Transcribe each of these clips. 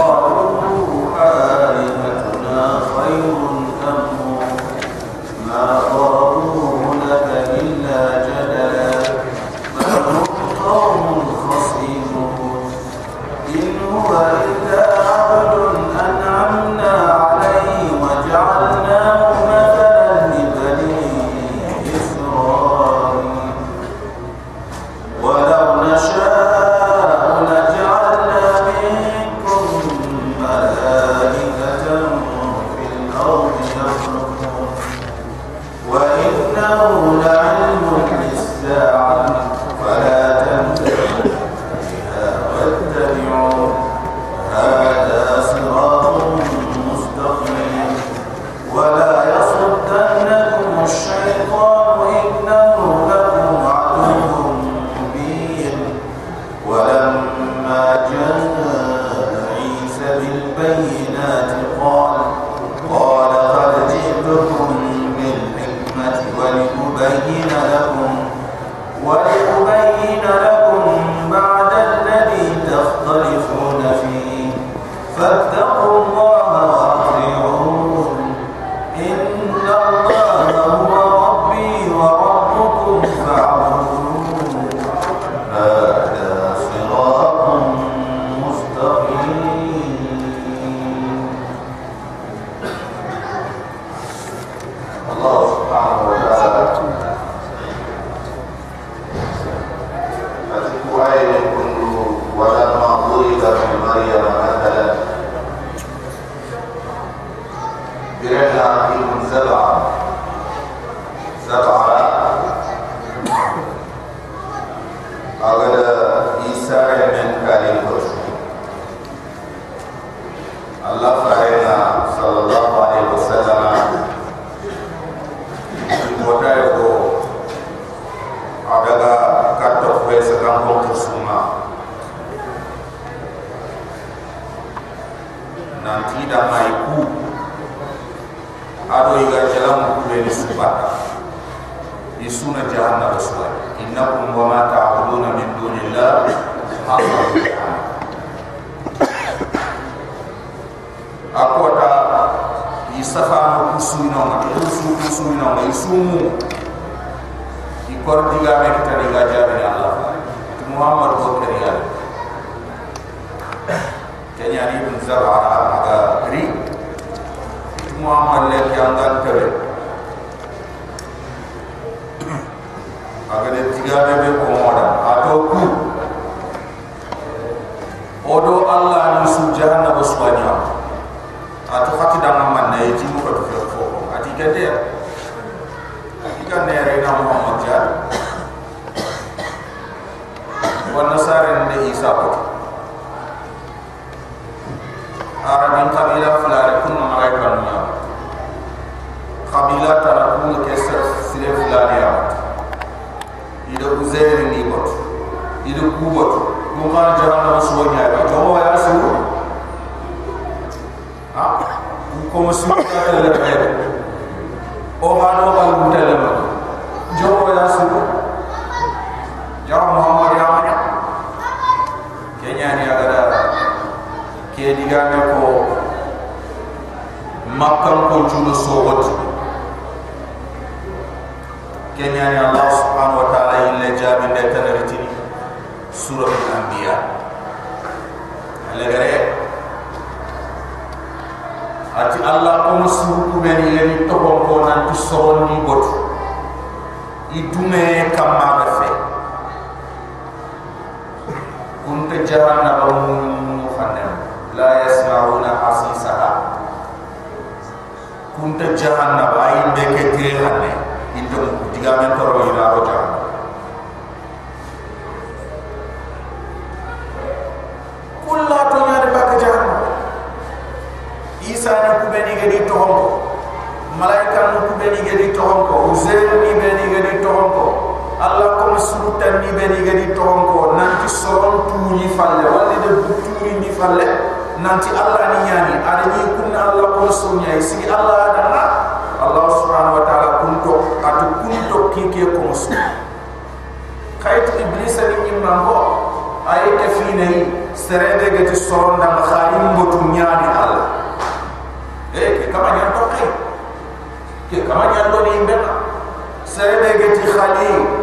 قالوا kafaru usumina ma usu usumina ma usumu di kor diga kita diga jare Allah tu Muhammad ko kare kenya ni bin zara aga ri tu Muhammad le ki anda kare aga le diga me be ko mara ato ku odo Allah ni su jahannam suwanya ato khati dangam ay jibu ko fi ko ati kete ati kan ne re na mo mo ja won na sare ne isa ko ara bin qabila fala kun ma ray kan ya qabila ta ke sa sile fala ya ido uzeri ni bot ido kubot mo ma jara na so nya ko ya suru kuma su ta talaka ya o ma no ba mu talaka jo ya su ya muhammad ya ma kenya ni aga da ke diga ne ko makkal ko ju so wati kenya ni allah subhanahu wa ta'ala ille jabi de tanaritini sura al-anbiya. Alegare ati Allah kono suku meni yeni toko kona tu soron botu idume kama gafe eh. kunte jahan na bangun mungu khanem la yasmauna asi saha kunte jahan na tire khanem indomu tiga mentoro yina rojaha isaani kubeni gedi tohonko malaika nu kubeni gedi tohonko uzel ni beni gedi tohonko allah kom surutan ni beni gedi tohonko nanti soron tuuni falle. Walli de buturi ni falle. Nanti allah ni yani ada ni kunna allah kom surunya isi allah adana allah subhanahu wa taala kunto atu kunto kike kom sur kayt iblis ni imam bo ayete fi nei serede gedi soron da khalim bo tunyani allah ge ti khali nke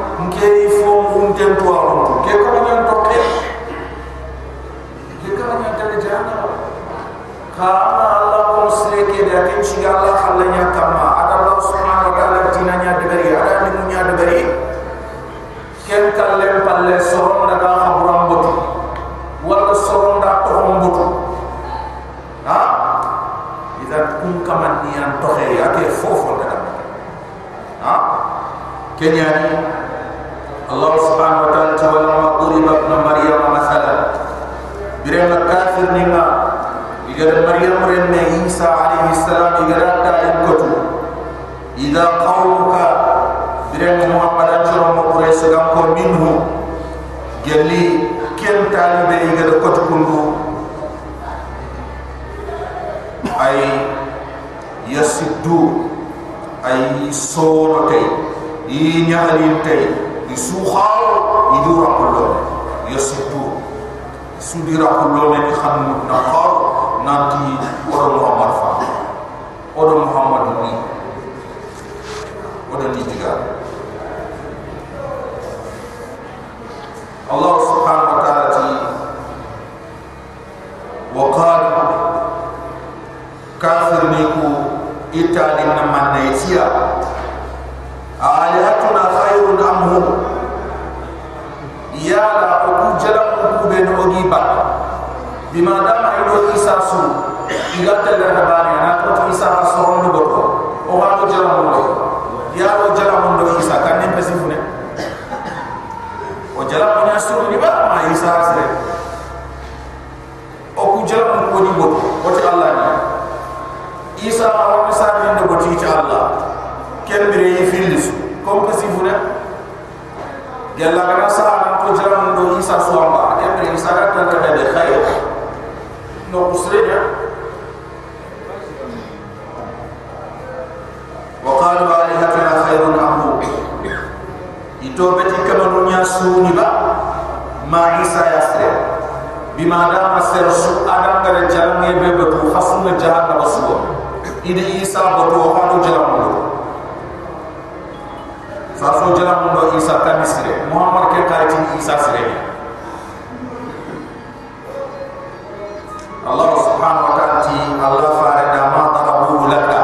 allah subhanahu wa ta'ala ti allah farada ma darabu laka.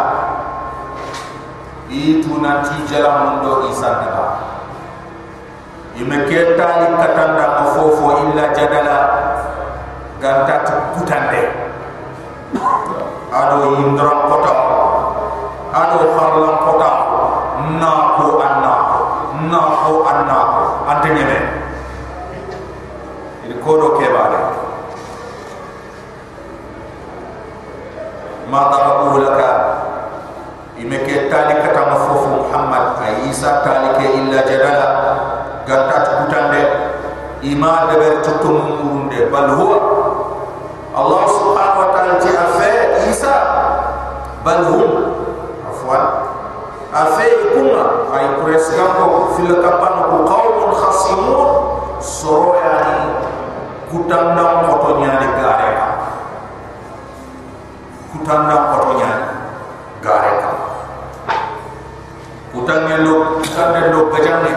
Itu nanti jalam mo isa daga imeke tali katanda mafofo illa jadala gantat kutande ado indra kota ado harlam kota na ko anna. Na ko anna. Ante nyeme ini kodo ke bare ma darabu laka imeke tali kata mafufu muhammad ay isa tali ke illa jadala gantat kutande ima deber tutum murunde bal huwa? Allah subhanahu wa ta'ala ti afa isa. Bal hum? Afwan? Afe kuma ay presgan ko fil kapan ko qawmun khasimun. Soro yani kutanda utang na kotonya gareka utang ne lo utang ne lo gajang ne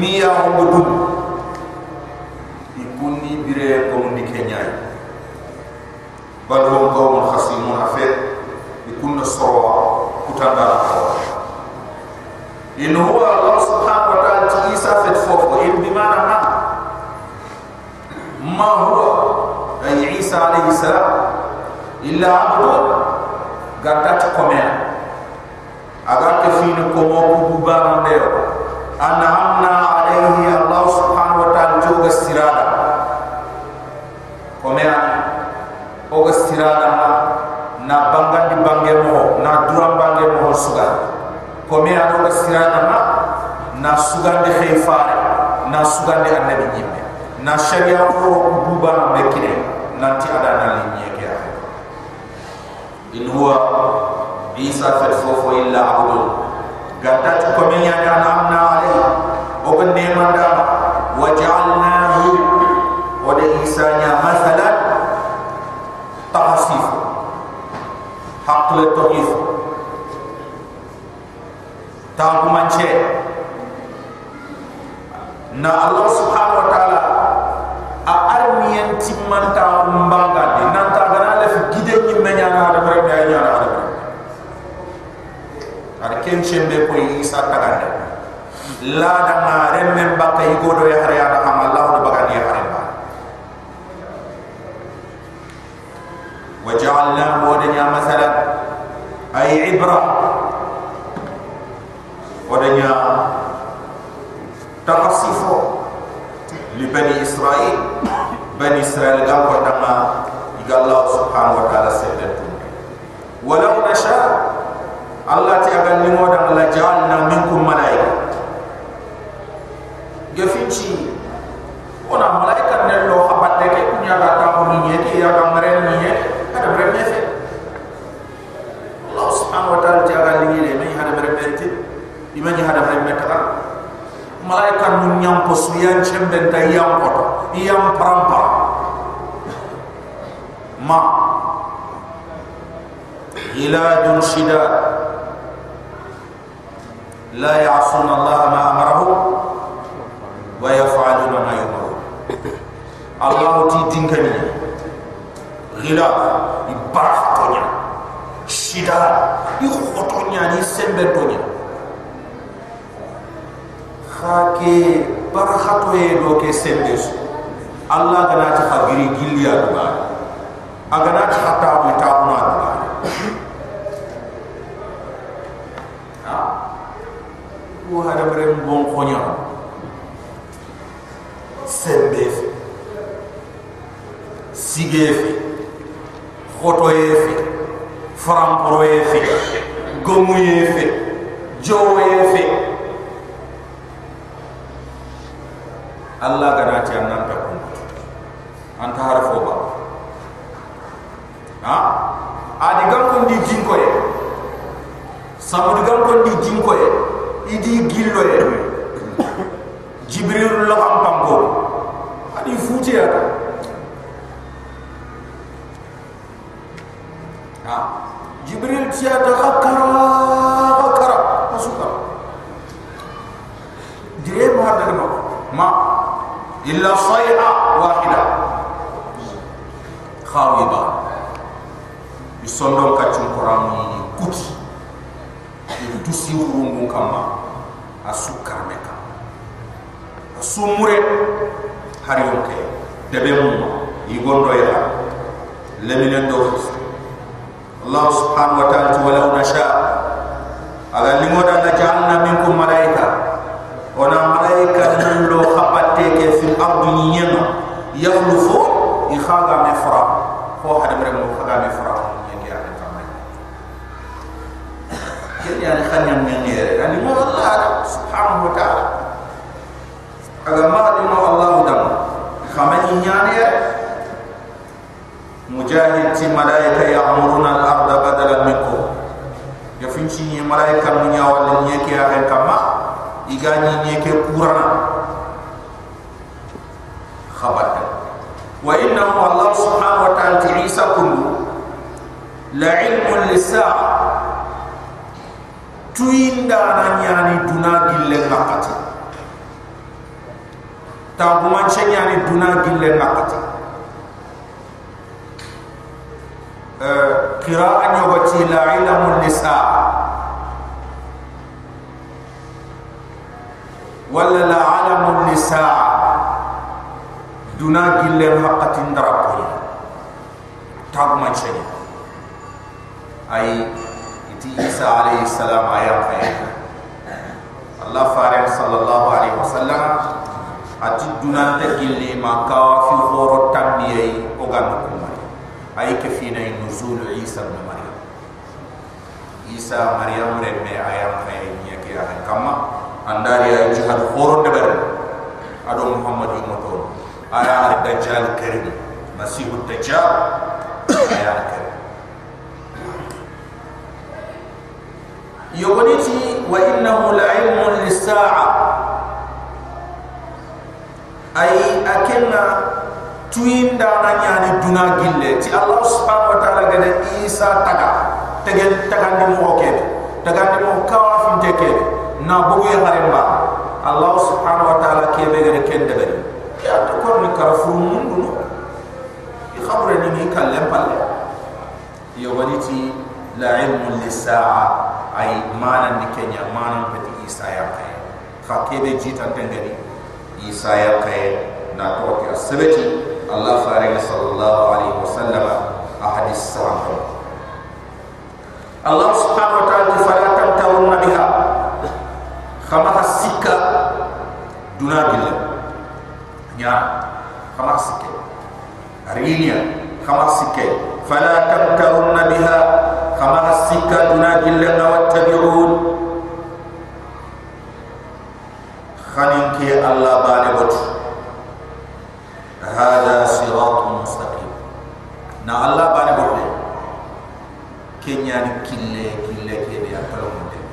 miya hongo ikuni bire komundi kenyai. Bal hongo mon khasimun afet ikuni soroa utang na kotonya in huwa Allah subhanahu wa ta'ala ti isa fit fofo in bimana ma ma huwa? Ay isa alayhi salam. إلا عبدو قدت قمي أغاك فين قمو قبوبان ديو أن أمنا عليه الله سبحانه وتعالى جوغ استرادا قمي أغ استرادا نا بانغان دي بانغي مو نا دوران بانغي مو سوغا قمي أغ استرادا نا نا سوغا دي خيفار نا سوغا دي أنبي جيب نا شريعه قبوبان بكين نا تي أدانا لينيك in huwa isa fe fofo illa abudun gadda ko min ya na amna ali o ko ne manda wa ja'alnahu o de isa nya masalan tahsif haqqul tahsif ta ko manche na allah subhanahu wa ta'ala a armiyan timmanta umbangan ana ada mara be ayi ana ada ada ken chembe ko Isa sa tagande la da ma remme mbaka yi godo ya hare ada am allah do bagani ya hare ba wa ja'alna wa masalan ay ibra. Wa takasifo li bani israil bani israil gam ko tanga galla subhanahu wa ta'ala sedda tu wala nasha allah ti aga ni moda la janna minkum malaika gefinchi ona malaika ne lo abatte ke kunya ga ta ko ni yeki ya ga mare ni ye ada bre me se allah subhanahu wa ta'ala ti aga ni ni me hada bre me ti imani hada bre me ta malaika nun nyam posuyan chembe ta yam ko yam ما غلاد شداد لا يعصون الله ما أمرهم ويفعلون ما يؤمرون. الله تي دينكني. غلاد يبرحتونيا شداد يخوتونيا ني سمبتونيا خاكي برحتو يدو كي سمبسو الله غنا تخبري جليا agana hatta bi ta'una ha ku hada bare mbon khonya sembe sigef khoto yef fram pro yef gomu yef jo yef allah gana ta'ana di jinko ye idi gillo ye jibril lo am pampo adi futi ya ha. Jibril tiya da khakara khakara masuka dire ma da ma ma illa sayha wahida. Khawiba isondon ni kuti dusi wurungu kama asu karmeka asu mure hari yonke debe mu yigondo ya lemine do Allah subhanahu wa ta'ala walau nasha ala limoda la ja'alna minkum malaika. Ona malaika nallo khabatte ke fil ardi nyema. Yakhlufu. Ikhaga mefra. Ko hada mere mo khaga mefra يعني خلينا من غير يعني ما الله سبحانه وتعالى. هذا ما ما الله دم. خمني يعني مجاهد ملائكة يأمرون الأرض بدلا منكم. يفنشي ملائكة من يوال نيكي أخي كما إغاني نيكي قرانا خبرت وإنه الله سبحانه وتعالى عيسى كله لعلم للساعة. Tuinda na nyani duna gille ngakati tabu manche nyani duna gille ngakati qira'a nyobati la ilmu nisa wala la alamu nisa. Duna gille ngakati ndarapo manche ay ti Isa alaihi salam ayat ayat Allah farid sallallahu alaihi wasallam ati dunan ta gilli ma ka fi khoro tambiye o gan ko mari. Ay ke fina nuzul Isa ibn Maryam. Isa Maryam re me ayat ayat nya ke ya kama andari ay jihad khoro de ber ado Muhammad umato aya dajjal karim masihud dajjal ayat karim يغنيتي وإنه لعلم للساعة أي أكلنا توين دانا يعني دونا جلة تي الله سبحانه وتعالى قال إيسا تقع تقل تقل دموه كيف تقل دموه كواف تكيف نابو يغرم الله سبحانه وتعالى كيف يغرم كيف دبري كيف تقرن كرفو من دونه يخبرني ميكا لمبالي يغنيتي لعلم للساعة ay manan ni kenya? Manan peti isa ya kay fa kebe jita tengeri isa ya kay na toti asbeti allah fare sallallahu alaihi wasallam ahadis salam. Allah subhanahu wa ta'ala ti fara kan tawun nabiha. Khama hasika duna gilla nya khama hasike arinia khama hasike fala kan tawun nabiha كما السكة تنادي لنا واتبعون خننك الله بالبط هذا صراط مستقيم نا الله بالبط كنيا كل كل كل يأكلون من دم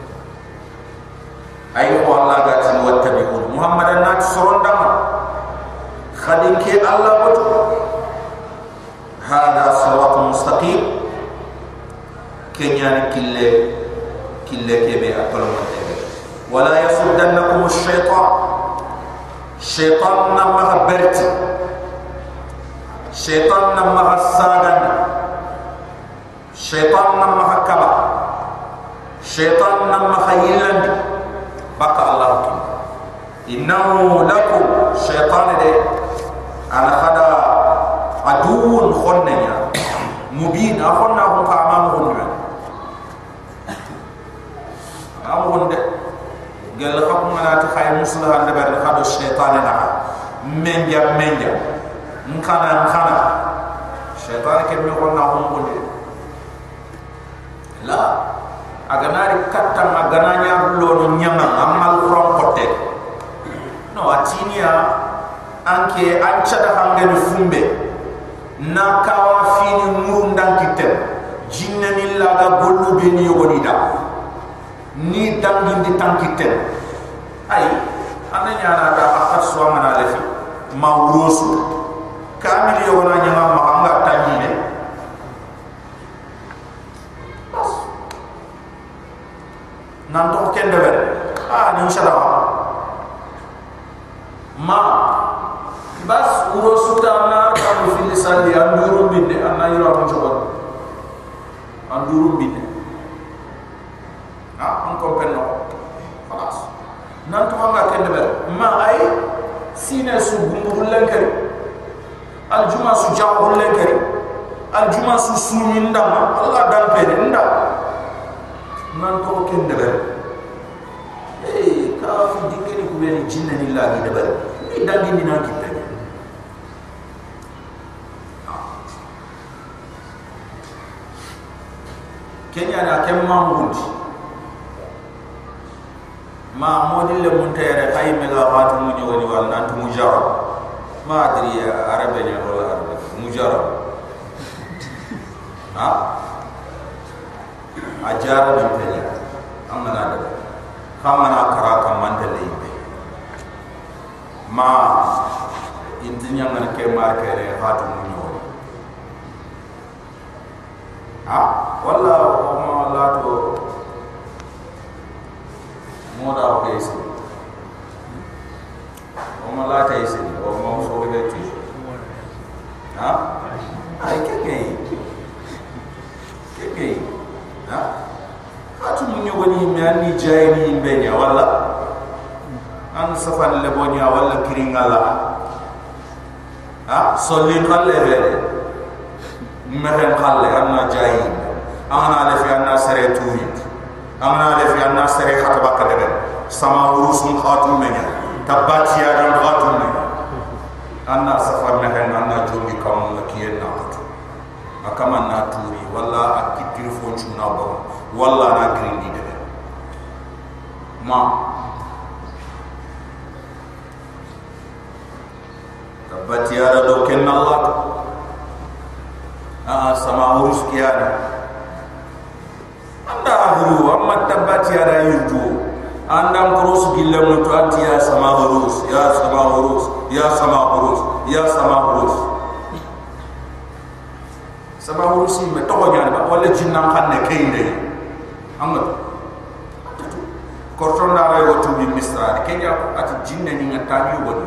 أيوة الله قاتل واتبعون محمد الناس صرندما خننك الله بط هذا صراط مستقيم كنيان كلا كلا كبي أكل ما ولا يصدنكم الشيطان شيطان نما برت شيطان نما الساغن شيطان نما كبا شيطان نما خيلن بقى الله كم. إنه لكم شيطان دي أنا خدا عدو خننيا مبين أخونا هم كعمامهم يعني gel khab mana ta khay muslah ande bar khado syaitan na menja menja. Nkana nkana shaitan ke mi ko na hongo de la. Aganari katta magana nya lo no nyama amal ron kote. No atinia anke ancha da hangen fumbe. Na kawa fini murundan kitem. Jinne ni laga gollu be ni yogoni da ni dangin di tankitem ay ananya na da akat suama na lefi mawrusu kamil yo wona nyama ma anga tajine nan to ken de ber ah ni inshallah ma bas uro sutana kam fi lisan di anduru binde anna mo jogo anduru binde ah on ko benno khalas. Nan to nga kende ber. Ma ay sine su gumbu lenker al juma su jabu lenker al juma su su minda allah dan pe nda nan to kende ber. Eh ka fi dikeni ko ni jinna ni la ni de ber ni dal ni. Na ki kenya na kemma ngundi ma modil le mun tayere hay me la watu mu jogani wal nan mu jaro ma adri ya arabe ni wal arabe. Mu jaro ha? Ajar ni tayi amana da. Kamana kara kan man da leibe ma intinya man ke ma ke re hatu mu ni ha wala ma la to moda o kesi o ma la ta isi o ma fo be ti ha? Ai ke ke ke ke ha? Hatu munyo woni me anni jayni mbenya wala an safan le bonya wala kiringala ha? Solli khalle vere mehen khalle anna jayi amana le fi anna sare tuwi amana le fi anna sare khataba kadebe sama urusun khatum menya. Tabati ya dan khatum menya. Anna safar mehen anna jongi kam la kiyen na patu akama na turi. Wala akitir fo chuna bo wala na grindi debe ma. Tabati ya do ken Allah ah sama urus kiana anda huru amma tabati ya da yutu anda kurus gille mutu ati ya sama urus ya sama urus ya sama urus ya sama urus sama urusi me to nyani ba wala jinna xanne kayinde amma korton na ray wotu bi misra. Kenya ati jinne ni ngata ni woni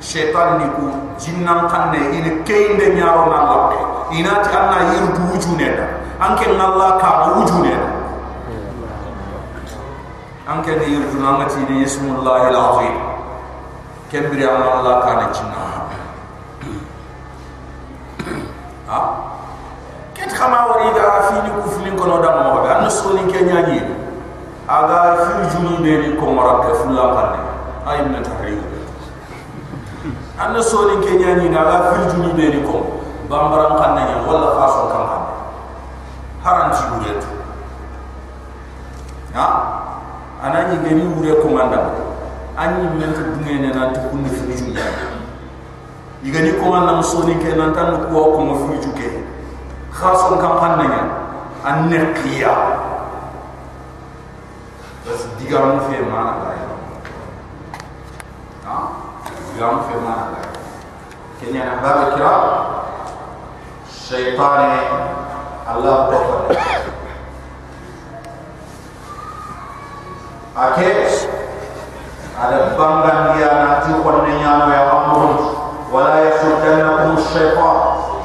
shaytan ni ku jinna xanne ina kayinde nyaaro na lakke ina ti anna yirdu wujune da anke ngalla ka wujune da anke ni yirdu na ngati ni ismullahi alazim kembiri Allah kana jinna ha? Ket khama wari ga fi ni ku filin kono da mo ga an so ni kenya ni aga fi juni be ni ko mara ka fulla kanne ay min tahri an so ni kenya ni ga fi juni be ni ko bambaram kanne ni wala faso kan kanne haran ci ha anani gani wure ko manda anyi men ta dungene nan ta kunni fi juni igani ko man so ni ke nan tan ko ko mo fi juke khason kam hannya an neqiya bas digam fe mana la ha? Digam fe mana la kenya na baba kira shaytan allah ko ake ada banggan dia nanti konne nyano ya amrun wala yasuddannakum syaitan.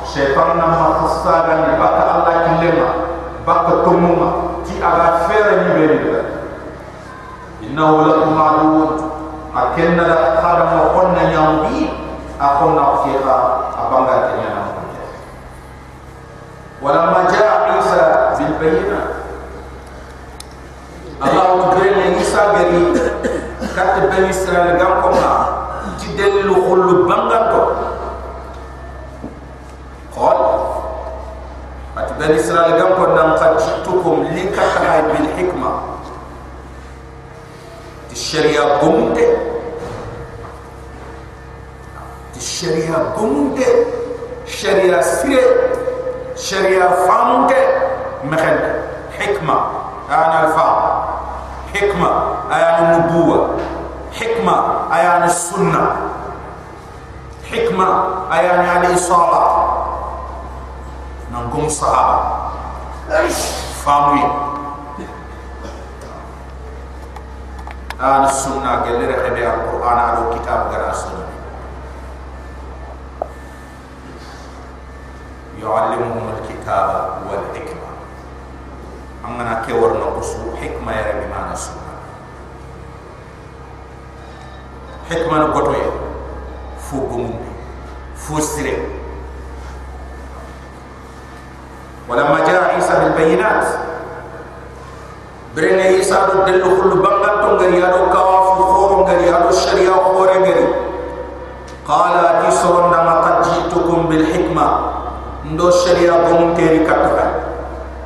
Syaitan nama khasagan baka Allah kilema baka tumuma. Ti aga fere ni beri innahu lakum aduwwun. Akenna la khada mo konna nyambi akonna fiha abanga tenya wala ma jaa isa bil bayyinat Allah tukrene isa gari kat bani israel gam koma ti delu khullu bangato قال بني إسرائيل قام قد قد جئتكم لكتها بالحكمة الشريعة قمت الشريعة قمت الشريعة سير الشريعة فامت مثل حكمة أنا الفام حكمة أيان النبوة. حكمة أيان السنة. حكمة أيان الإصابة نقوم صحابة. فاموي آن السنة قال لي رحبي القرآن على كتاب قرأ السنة يعلمهم الكتاب والحكمة. angana ke warna kusu hikma yare mi mana su hikma no goto ye fu gum fu sire ولما جاء عيسى بالبينات برنا عيسى دل كل بنغان تونغري يادو كواف خورون غري يادو شريعه خورون غري. قال تي سرنا قد جئتكم بالحكمة. ndo sharia gomun teri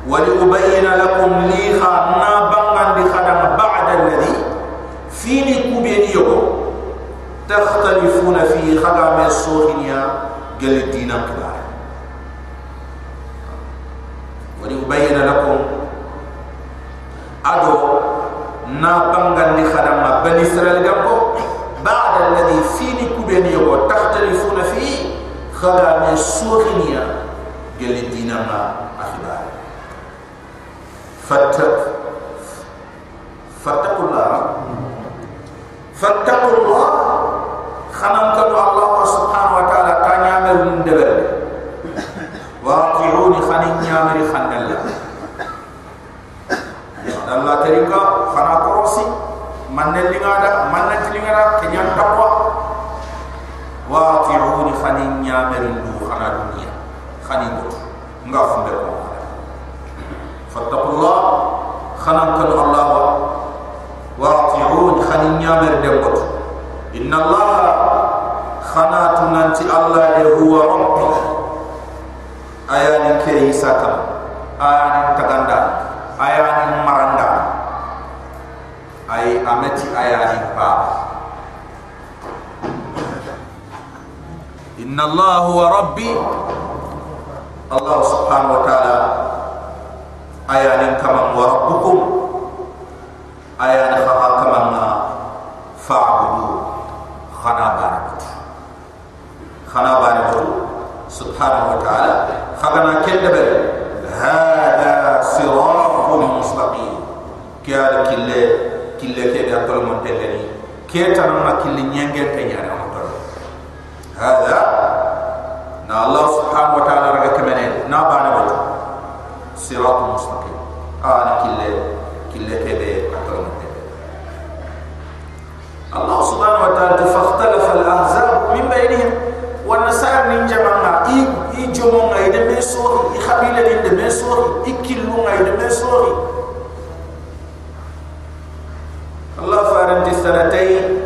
ولأبين لكم ليخا نا بغن دي خدم بعد الذي فيني كوبين يوم تختلفون فيه خدم السوخنيا قال الدين كبار وليبين لكم أدو نا بانغان دي خدم بني إسرائيل بعد الذي فيني كبين يغو تختلفون فيه خدم السوخنيا قال الدين أخبار فاتق فاتقوا الله فاتقوا الله خنم كدو الله سبحانه وتعالى كان يعمل من دبل واطيعوني خنين يعمل خن الله الله تريكا خنا كروسي من اللي غادا من اللي غادا كنيان تقوى واطيعوني خنين يعمل دو خنا دنيا خنين بوت نغاف مبكو فاتقوا الله خنم كدو الله واطيعوني خنين يعمل دبوت إن الله خنات ننتي الله هو ربي ayani ke isaka ayani taganda ayani maranda ay ameti ayani ba inna allah huwa rabbi allah subhanahu wa ayani kama wa rabbukum ayani khaka kama ah, fa'budu khana barakat khana barakat subhanahu wa ta'ala khagana kendebe hada siratun mustaqim. Kiyal kille kille ke da tol montele ni. Ke tanama kille nyenge te nyara motor hada na allah subhanahu wa ta'ala raga kemene na bana botu صراط مستقيم. أنا كل كل كده أكرم الله سبحانه وتعالى فاختلف الأحزاب من بينهم والنصارى من جمعنا. إي جمعنا إذا ما سوري إي خبيلة إذا سوري إي كلنا إذا سوري الله فارنت السنتين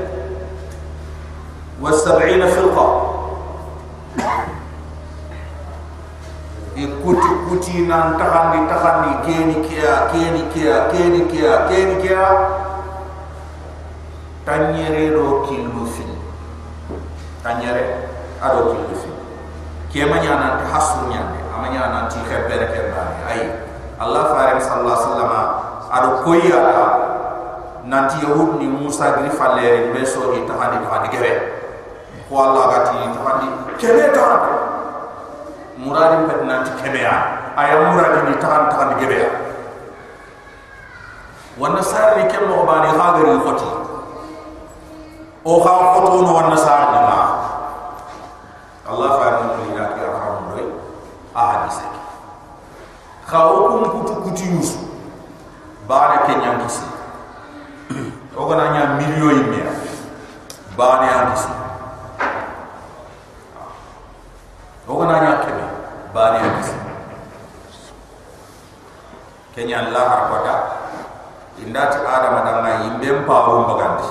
والسبعين فرقة. Ikuti kuti nan tahandi tahandi keni kia keni kia keni kia keni kia. Tanyere do kilu fil tanyere ado kilu fil kia manya nan tahasu nyande amanya nan ti khabere kembani ay Allah farim sallallahu wasallam ado koya nanti yahud ni musa gri falere beso ni tahandi tahandi gere ko Allah gati tahandi kene tahandi muradi pet nanti kebeya. Aya muradi ni tahan tahan gebeya wana sar ni kem mo bani khagari khoti. O kha khoto no wana sar ni ma. Allah fa ni ni ya ki arham doy ahadise kha o kum kutu kutu yus bare ke nyam kisi. O gana nya million yi me bare an kisi. O gana nya kebe bani hadis kenya la harkota indati adama danga yimbe mparu mbagandi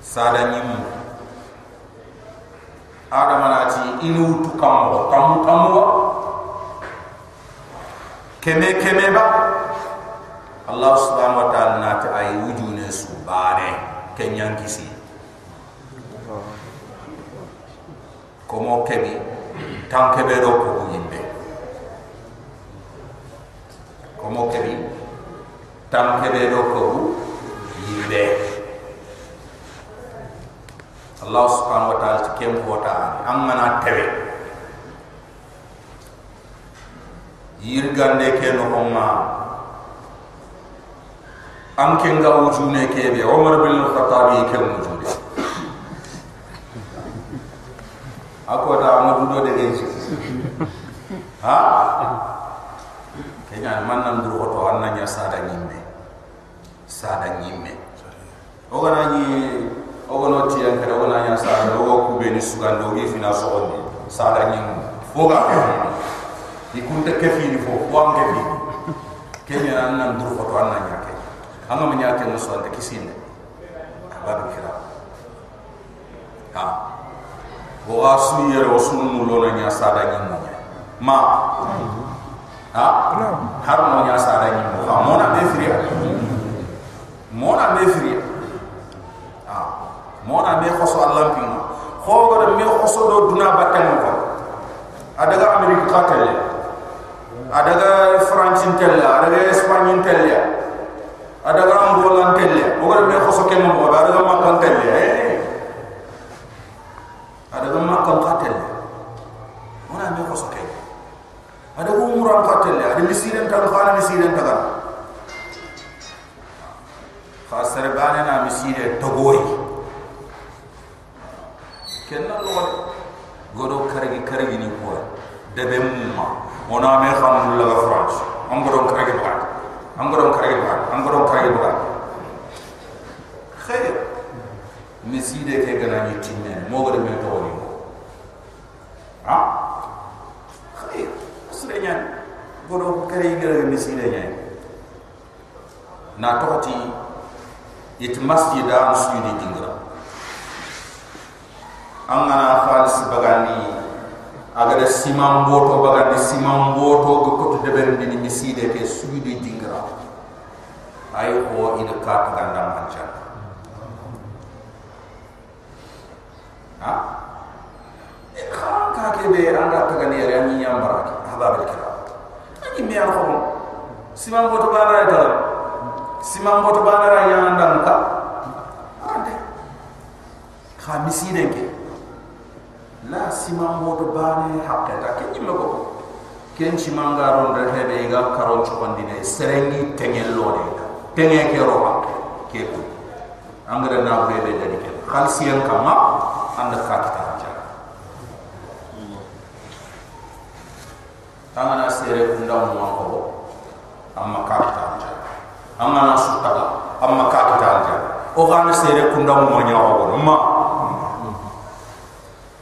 sada nyim adama nati inu tu kammo kamu kamu keme keme ba. Allah subhanahu wa ta'ala nati ay wujune su bare kenyan kisi komo kebi tan kebe do ko komo kebi tan kebe do ko allah subhanahu wa ta'ala kem hota amana tebe yirgande ke no homma am wujune kebe umar bin khattab ke wujune ako da amadu do de genji ha? Kenya man nan dur oto anna nya sada nyimme sada nyimme o gana ni o gana ti an kada o gana nya sada o go ku be ni sugan do gi fina so on sada nyimme fo ga di kunta ke fi ni fo ko am ke fi kenya nan nan dur oto anna nya ke anga ma nya ke no so ante kisine abadu kira. Ha o asu yere o sunu mu lona nya sada nyi mo ma ha har mo nya sada nyi mo ha. Mona be fria mona be fria ha mona be khoso allah pin kho go me khoso do duna batten ko adaga amerika katelle adaga france telle adaga espagne telle adaga angola telle o go me khoso ken mo adaga makkan telle eh ada ga makam qatel ona me ko soke ada go umuran khana misiren taga khasar bana na misire togori kenna lo godo karagi karagi ni ko debe mumma ona me kham la ga france am godo karagi ba am godo karagi ba am godo karagi ba khair miside ke gana ni tinne mo gade me to ni ha khair asrenya godo kare gara miside nya na toti it masjid an sudi dingra angana khalis bagani agada simam boto bagani simam boto go ko de ber ni miside ke sudi dingra ay ko ida ka gandam hancha ha? Khan ka ke be anda ta gani yare ni nyam baraki habab al kiram ani me an khom simam boto bana ta simam boto bana ra ya anda ka ande kha miside ke? La simam boto bana hakka ta ke ni mako ken chimanga ron de hebe ga karon chopandi ne serengi tengel lode tengel ke roha? Keku angara na bure be dani ke? Khalsiyan kama anda ka kita haja amana sere kunda mo ko amma ka kita haja amana sutala amma ka kita haja o gana sere kunda mo nya ko ma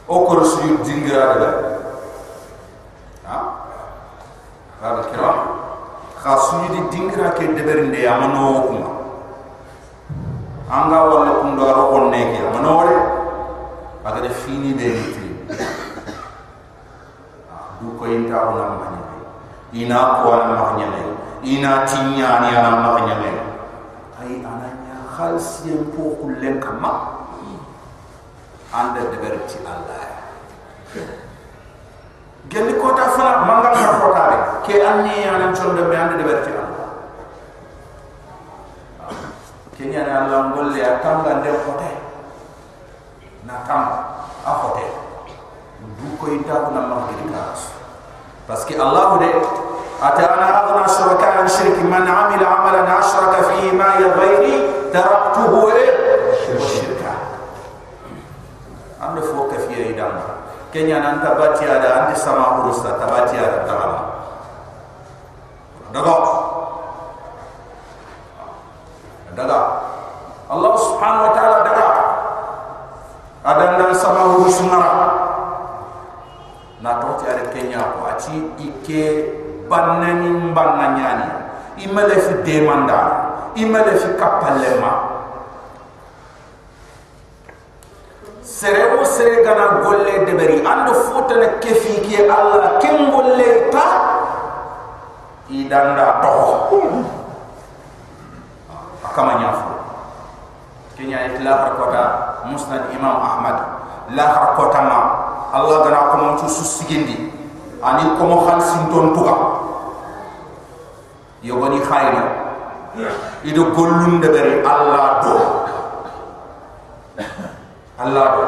o ko su dingira de ha? Ba kira? Khasu di dingira ke deberinde amano kuma anga wala kundo aro onne ke manore aga de fini be niti du ko inta ona manya ina ko ana manya ne ina tinya ni ana manya ne ai ananya khalsi en po kullen kama anda de allah gelli ko ta fana mangal ko ta ke anni ana chonde be anda de allah kenya na Allah ngolle ya tanga de kote na tanga a kote du ko ita ko na mahdi kas parce que Allah de ata ana aghna shuraka an shirki man amila amalan ashraka fihi ma ya ghairi taraktuhu wa shirka ande fo ka fiye idam kenya nan tabati ada ande sama urusta tabati ada tagala daga daga Allah subhanahu wa ta'ala daga adan dan sama hurus mara na bannani banna nyani imale fi demanda. Imale fi kapalema. Sere o sere gana golle deberi. Ando fotana kefi ki Allah. Ken golle ta? Idanda. To akama nyafu kenya itla kota musnad imam ahmad. La kota ma. Allah gana ko mo su sigindi. Ani ko mo khal sin ton tuga yogoni khayri ido gollum de bari allah do allah do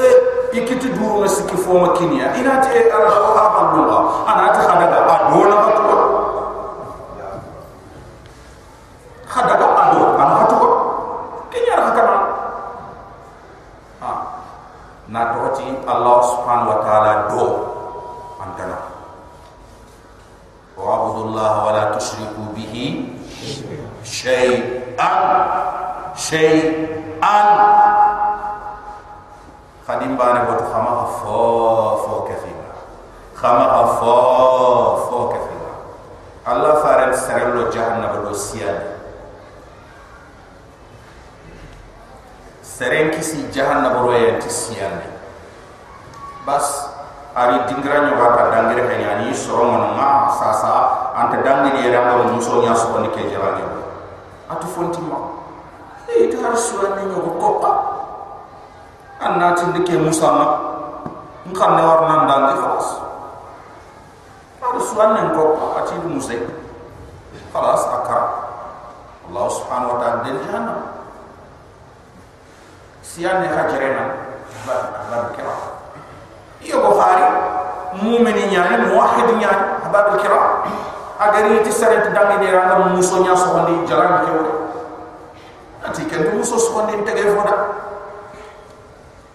e ikiti duru na sikki fo ma kinya ina te allah ko ha ballo ana ta khadaga adona ko khada ga ado an hatu ko kenya ra kana ha na to ti allah subhanahu wa ta'ala do antana wa abudullah wa la tushriku bihi shay'an shay'an khadim bane wa khama fo fo kathira khama fo fo kathira allah faral sarallo jahannam do siyadi seren kisi jahannam roye ti siyande bas ari dingra nyo bata dangere ke nyani soro mon ma sasa anta dangini yere ngam muso nya so ni ke jarani atu fonti ma e ta har suwa ni nyo ko pa anna tin de ke musa ma ngam ne war nan dangi har suwa ni ko pa ati du musa khalas akara allah subhanahu wa ta'ala den jahannam siyan ne hajarena ba ba kira iyo bukhari mu'mini nyani muwahhid nyani habab kira agari ti sare ti dangi de ranga muso nya so ndi jaran ke wo ati ken muso so ndi tege foda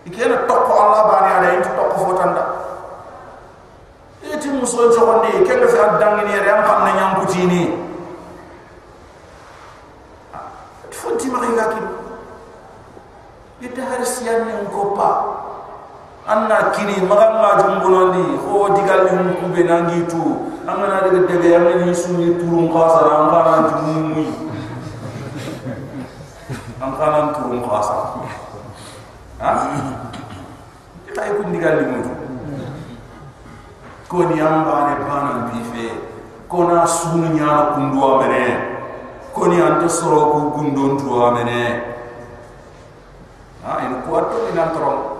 ikena tokko allah bani ala yin tokko fotanda iti muso so ndi ken fi dangi ni ram xam na nyam kutini fonti ma ngaki ita har siyan ne ko pa anna kini magan ma jumbulondi ho digal ni ku be nangi tu amana daga debe amna ni suni turum khasa ram kana jumui. Am kana turum khasa ha? Kita ikut digal ni mutu ko ni am bane bana bi fe ko na sunu nya kundu amene ko ni ante soro ku gundon tu amene ha in ko atto ni trom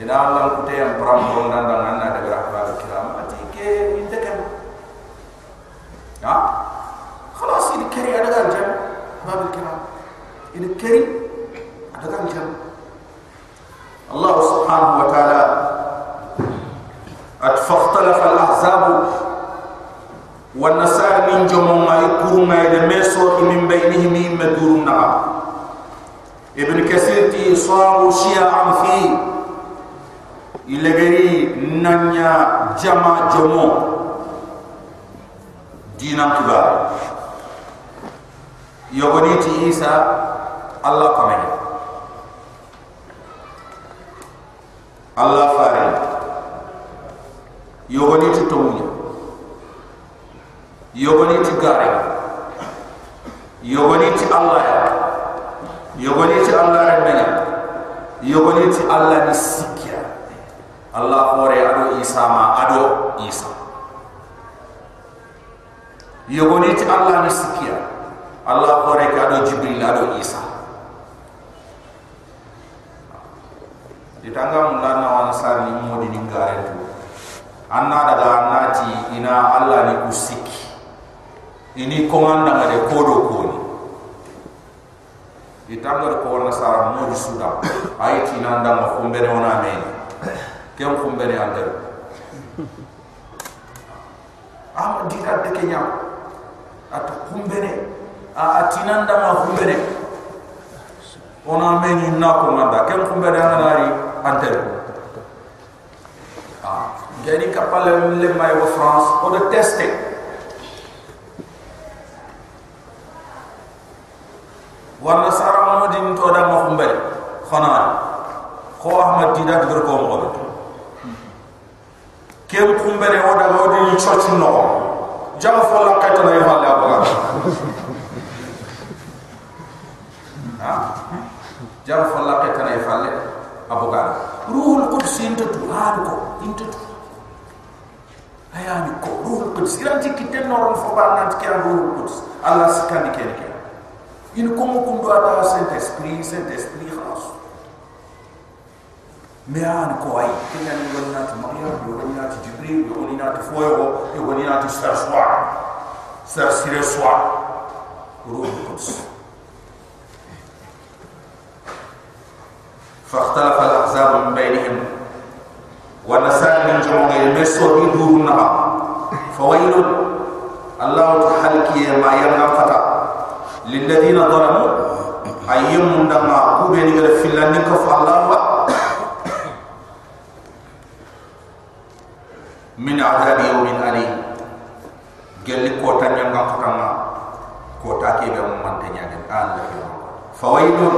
ina allah ku te am pram ko nan dan nan da rahba kiram ati ke inte kan? Ha khalas ini keri ada kan jam? Rahba kiram ini keri ada kan jam? Allah subhanahu wa ta'ala at fakhtalafa al ahzab wa nasar min jumma duru ma ida meso min bainihim min maduru na ibn kasir ti sawu shi'a fi ilegeri nanya jama jomo. Dina kibar yogoni ti isa allah kamene allah fare yogoni ti tawunya yogoni ti gare. Yogoni ti allah yogoni ti allah rembenya yogoni ti allah ni sikya allah hore ado isa ma ado isa. Yogoni allah ni sikya allah hore ka ado jibril ado isa. Ditanga mulana wana sari modi ni gare tu. Anna daga annati ina allah ni kusiki. Ini komanda ngade kodo koni. Itanga ko na sara mo di suda ay ti nanda ona kem kumbere ande am di ka de kenya at kumbere a atinanda ma kumbere ona me ni na ko manda kem ande ah gani kapale le mai wa france o de tester wala sara mamadin to da ma khumbare khana. Ko ahmad dida dir ko mo do kem khumbare o da go di church no. Jam fo la kata na yafa la ba ha? Jam fo la kata na yafa le abuga ruhul quds inta tu ko inta tu. Ayani ko ruhul quds iranti kiten no fo ba ti ruhul quds allah sikandi kene in comme kum do ata saint esprit saint esprit ميان kowai كنا نقول نات nati maryam نات جبريل nati نات فويو wani نات سرسوا سرسيرسوا روح القدس. فاختلف الأحزاب من بينهم. والنساء من جمعه يمسوا يدور النهار فويل. الله تحلك ما ينفتا للذين ظلموا. أيام من دماء. كوبين إلى فلان كف الله min azab yawmin ali. Gel kota yang ngam fakama ko ta ke be mo man tan yang yo fawaidun.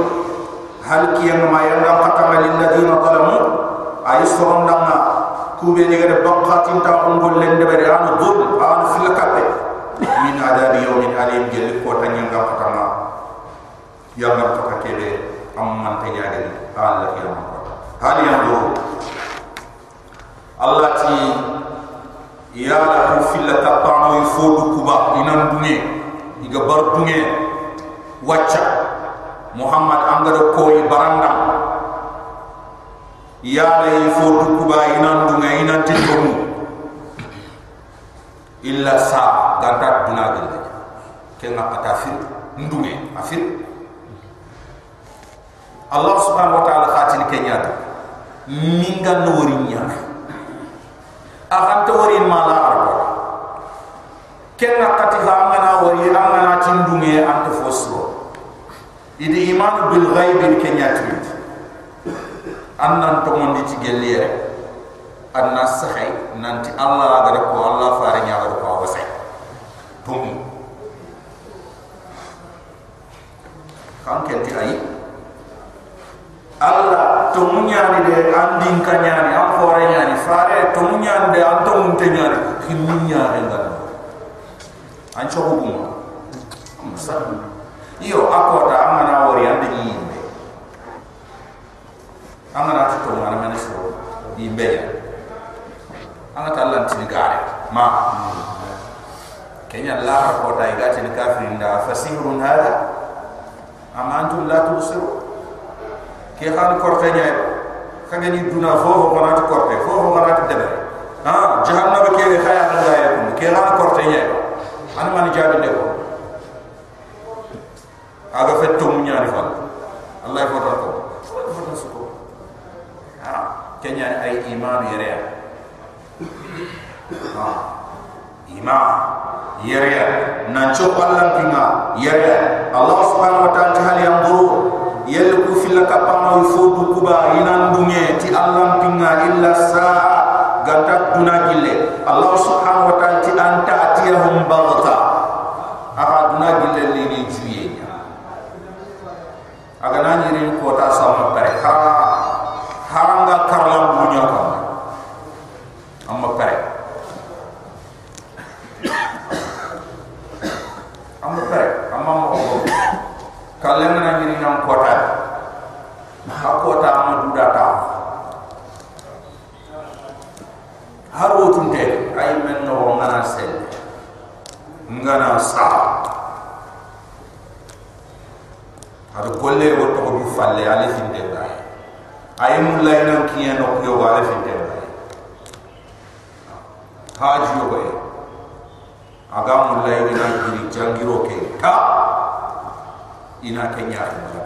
Hal ki yang ma yang ngam fakama lin ladina zalamu ay sokon dang ma ku be ni gade bakhatin ta on gol len de bare anu dud anu fil kabe eh. min azab yawmin ali gel ko tan yang ngam fakama yang ngam fakake be am man tan yang ah, Allah yo hal yang do Allah ti ya la ku filla ta pamo fodu kuba inan dunge iga bar dunge wacca muhammad angado koy baranda. Ya la fodu kuba inan dunge inan tindomu illa sa ganta duna gelle ke nga ata allah subhanahu wa ta'ala khatin kenya minga nori nya akan to wori mala arbo ke nga kati ha ngana wori angana tindunge ante fosro idi iman bil ghaib kenya timit annan to mondi ci gelle anna sahay nanti allah ga ko allah faare nya ga ko wasay tum kan kenti ay Allah tumunya ni de andin kanya ni? Am fore nya ni fare tumunya de antum te nya ni kimunya engal an chobu bum iyo ako ta amana wori ande ni yimbe amana to to ngana mena so yimbe ya anga tallan tin gare ma kenya la ko ta igati ni kafirin da fasihun hada. Amma antum la tubsiru ke xal korte nya xage ni duna fofo ko nati korte fofo ko nati debe ha jahannaba ke khaya na gaaya ko ke xal korte nya an man jabi de ko aga fet to munya ni fal allah ko ko ko ko ha kenya ay iman yere ha ima yere nan cho Allah pinga yere Allah subhanahu wa ta'ala hal yang buru yel ku fil kapama yufudu kuba inan dunge ti Allah pinga illa sa gata duna gille Allah subhanahu wa ta'ala ti anta atiyahum baghta aka duna gille li ni juye aga nani rin ko ta sama pare ha haranga karlam dunya ko amma pare amma pare amma mo ko kalem na ni nan ko ta ha ko ta amma duda ta har wotunte ay men no ngana sel ngana sa ada golle wo to du falle ale finde bay ay mu lay nan kiyen no yo wala finde bay haji yo bay aga mu lay nan giri jangiro ke ta! Ina kenya ta.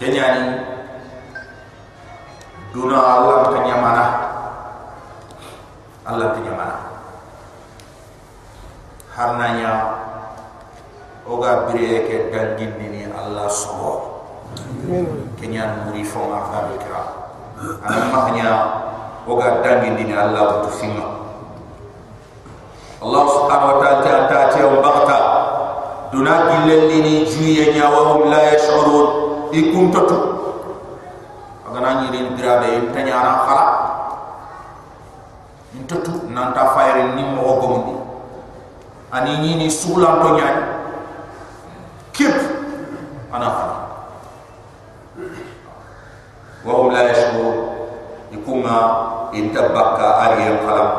Kenya ni duna Allah kenya mana? Allah kenya mana harnanya oga bire ke dangin dini Allah soho kenya muri fo ma fa bikra ana mahnya oga dangin dini Allah tu finga Allah subhanahu wa ta'ala ta ta ta um bagta duna gillen dini juye nya wa hum la yash'urun. Ikum tatu aga na ni rin birabe tanya na khala intatu nan ta fayre ni. mo gomundi ani ni ni sulam ko nyaani kep ana fa wa hum la yashuru ikuma intabaka ari al qalam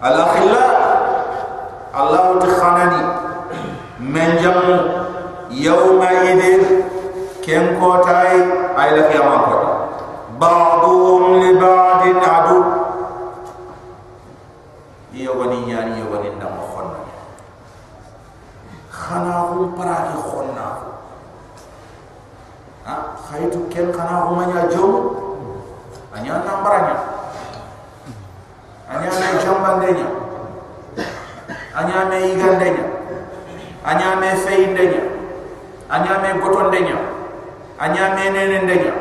al akhla allah ti khanani men jam yawma idin ken ko tay ay la yama ko ba'dhum li ba'din adu. Yawani yani yawani namo para ki khonna ha khaytu ken khana hu manya jom anya nambaranya anya me jombandenya anya me igandenya anya me feindenya anya me gotondenya anya me nenendenya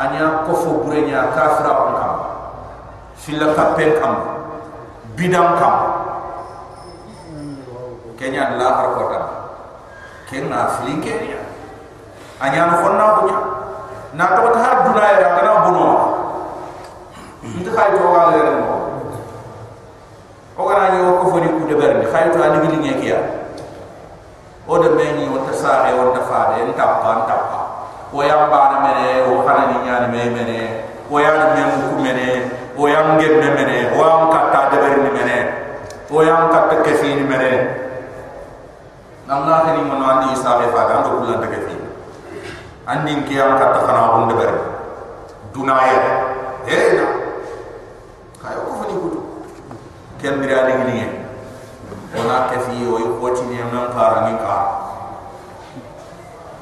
anya kofo burenya kafira on kam filla kapen kam bidam kam kenya la har kota kenna filin kenya anya no khonna bunya na to ta har duna ya kana buno ndu khay to wala le mo o gana ni ko foni ku de berni khay to ani gili nge kiya o de meni o ta saare o ta faade en ta pa ta pa o yam ba na mene o kana ni. Nyani me mene o ya me mu ku mene o yam ngem me o am katta de berni mene o yam katta kefini mene namna ni mo andi isabe fa da ndo kulan daga fi andi ki am ka ta khana hon de ber dunaya he na kay ko fani kudu ken mira de ni ona ke fi o yi ko ti ni nan ka ra ni ka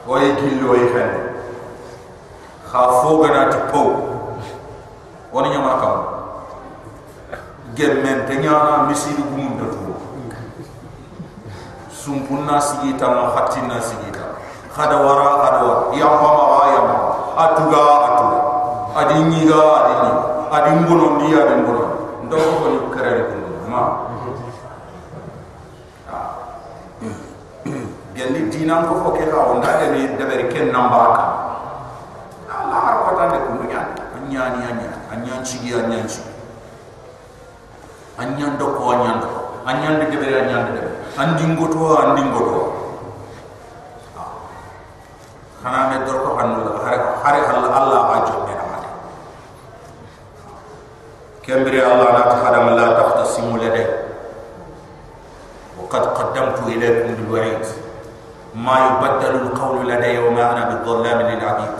o yi gillo yi fen kha fo gana ti po woni nyama kam gemmen te nyana misiri gumun tu sumpunna sigita ma khatina sigita. Khada wara khada wara. Ya mama wa ya mama. Atuga atuga. Adi nyiga adi ni adi mbono ndi adi mbono ndo ko ni kare ko ma. Gelli dinan ko fo ke ka on da ni de beri ken namba ka Allah har ko tan de ko nya anya. Ni anya anya anya chigi anya ndo ko anya ndo anya de beri anya de beri andingo to andingo to khana me dor ko hanu hare hare Allah Allah ba jombe na mate kembere Allah la tahadam la tahtasimu lade وقد قدمت إليكم بالوعيد ما يبدل القول لدي وما أنا بالظلام للعبيد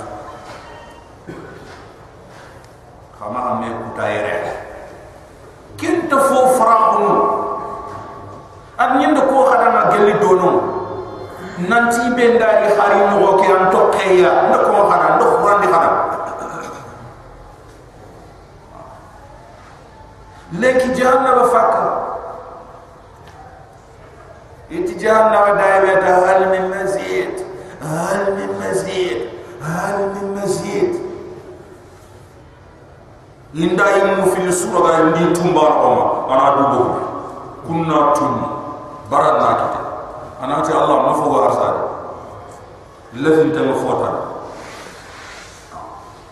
خما أمي كتاير كنت فو فراغنو ad nyinde ko hadama gelli dono nanti be ndali hari no ko an to kayya ndo ko hada ndo ko randi hada leki jahannama fakka iti jahannama dayweta hal min mazid hal min mazid hal min mazid inda yimu fil sura ga ndi tumba ko ana dubo kunna tunni baranna kite. Anati allah mafo arsade lafin tan fota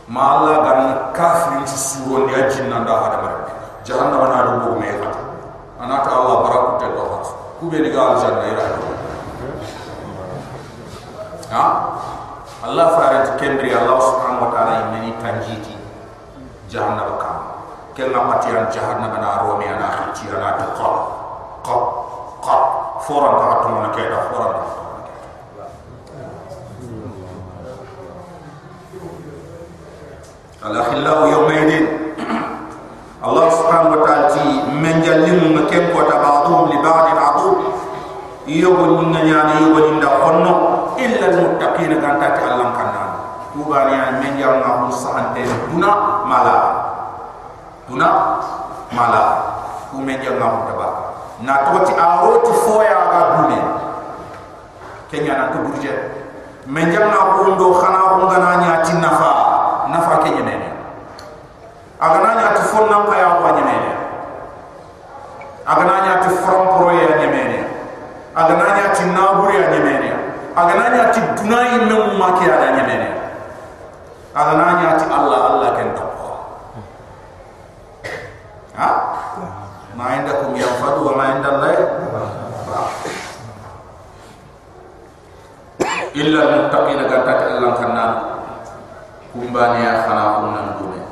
ma allah gan kafirin ci suro ndi ajinna nda hada marbe jahannama na do bo me fata anata allah baraku te do hat ku be diga al ira ha? Allah farat kendri allah subhanahu wa ta'ala yimeni tanjiti. Jahannama ka. Ken na matiyan jahannama na romi ana khici ana to qa qa qa foran ta to na ke da foran ta al-akhillahu yawmaydin الله سبحانه وتعالى من جلم مكان قوتا بعضهم لبعض عضو يقول من يعني يقول إن دخلنا إلا المتقين كان تاتي الله كنا وباني يعني من جلم هم سهنتين دنا مالا دنا مالا ومن na toti aroti ah, foya ga dune kenya na to burje men janga bundo khana bunga na nya nafa. Nafa kenya ne aga na nya tufon na pa ya wa nyene aga na nya tufron pro ya nyene aga na nya tinna buri ya nyene aga na nya tidunai men ma ke ya nyene aga na nya ti allah allah kenta ma indakum yanfadu wa ma inda allah illa al-muttaqina ganta Allah kanna kumbani ya khana kunnan dunia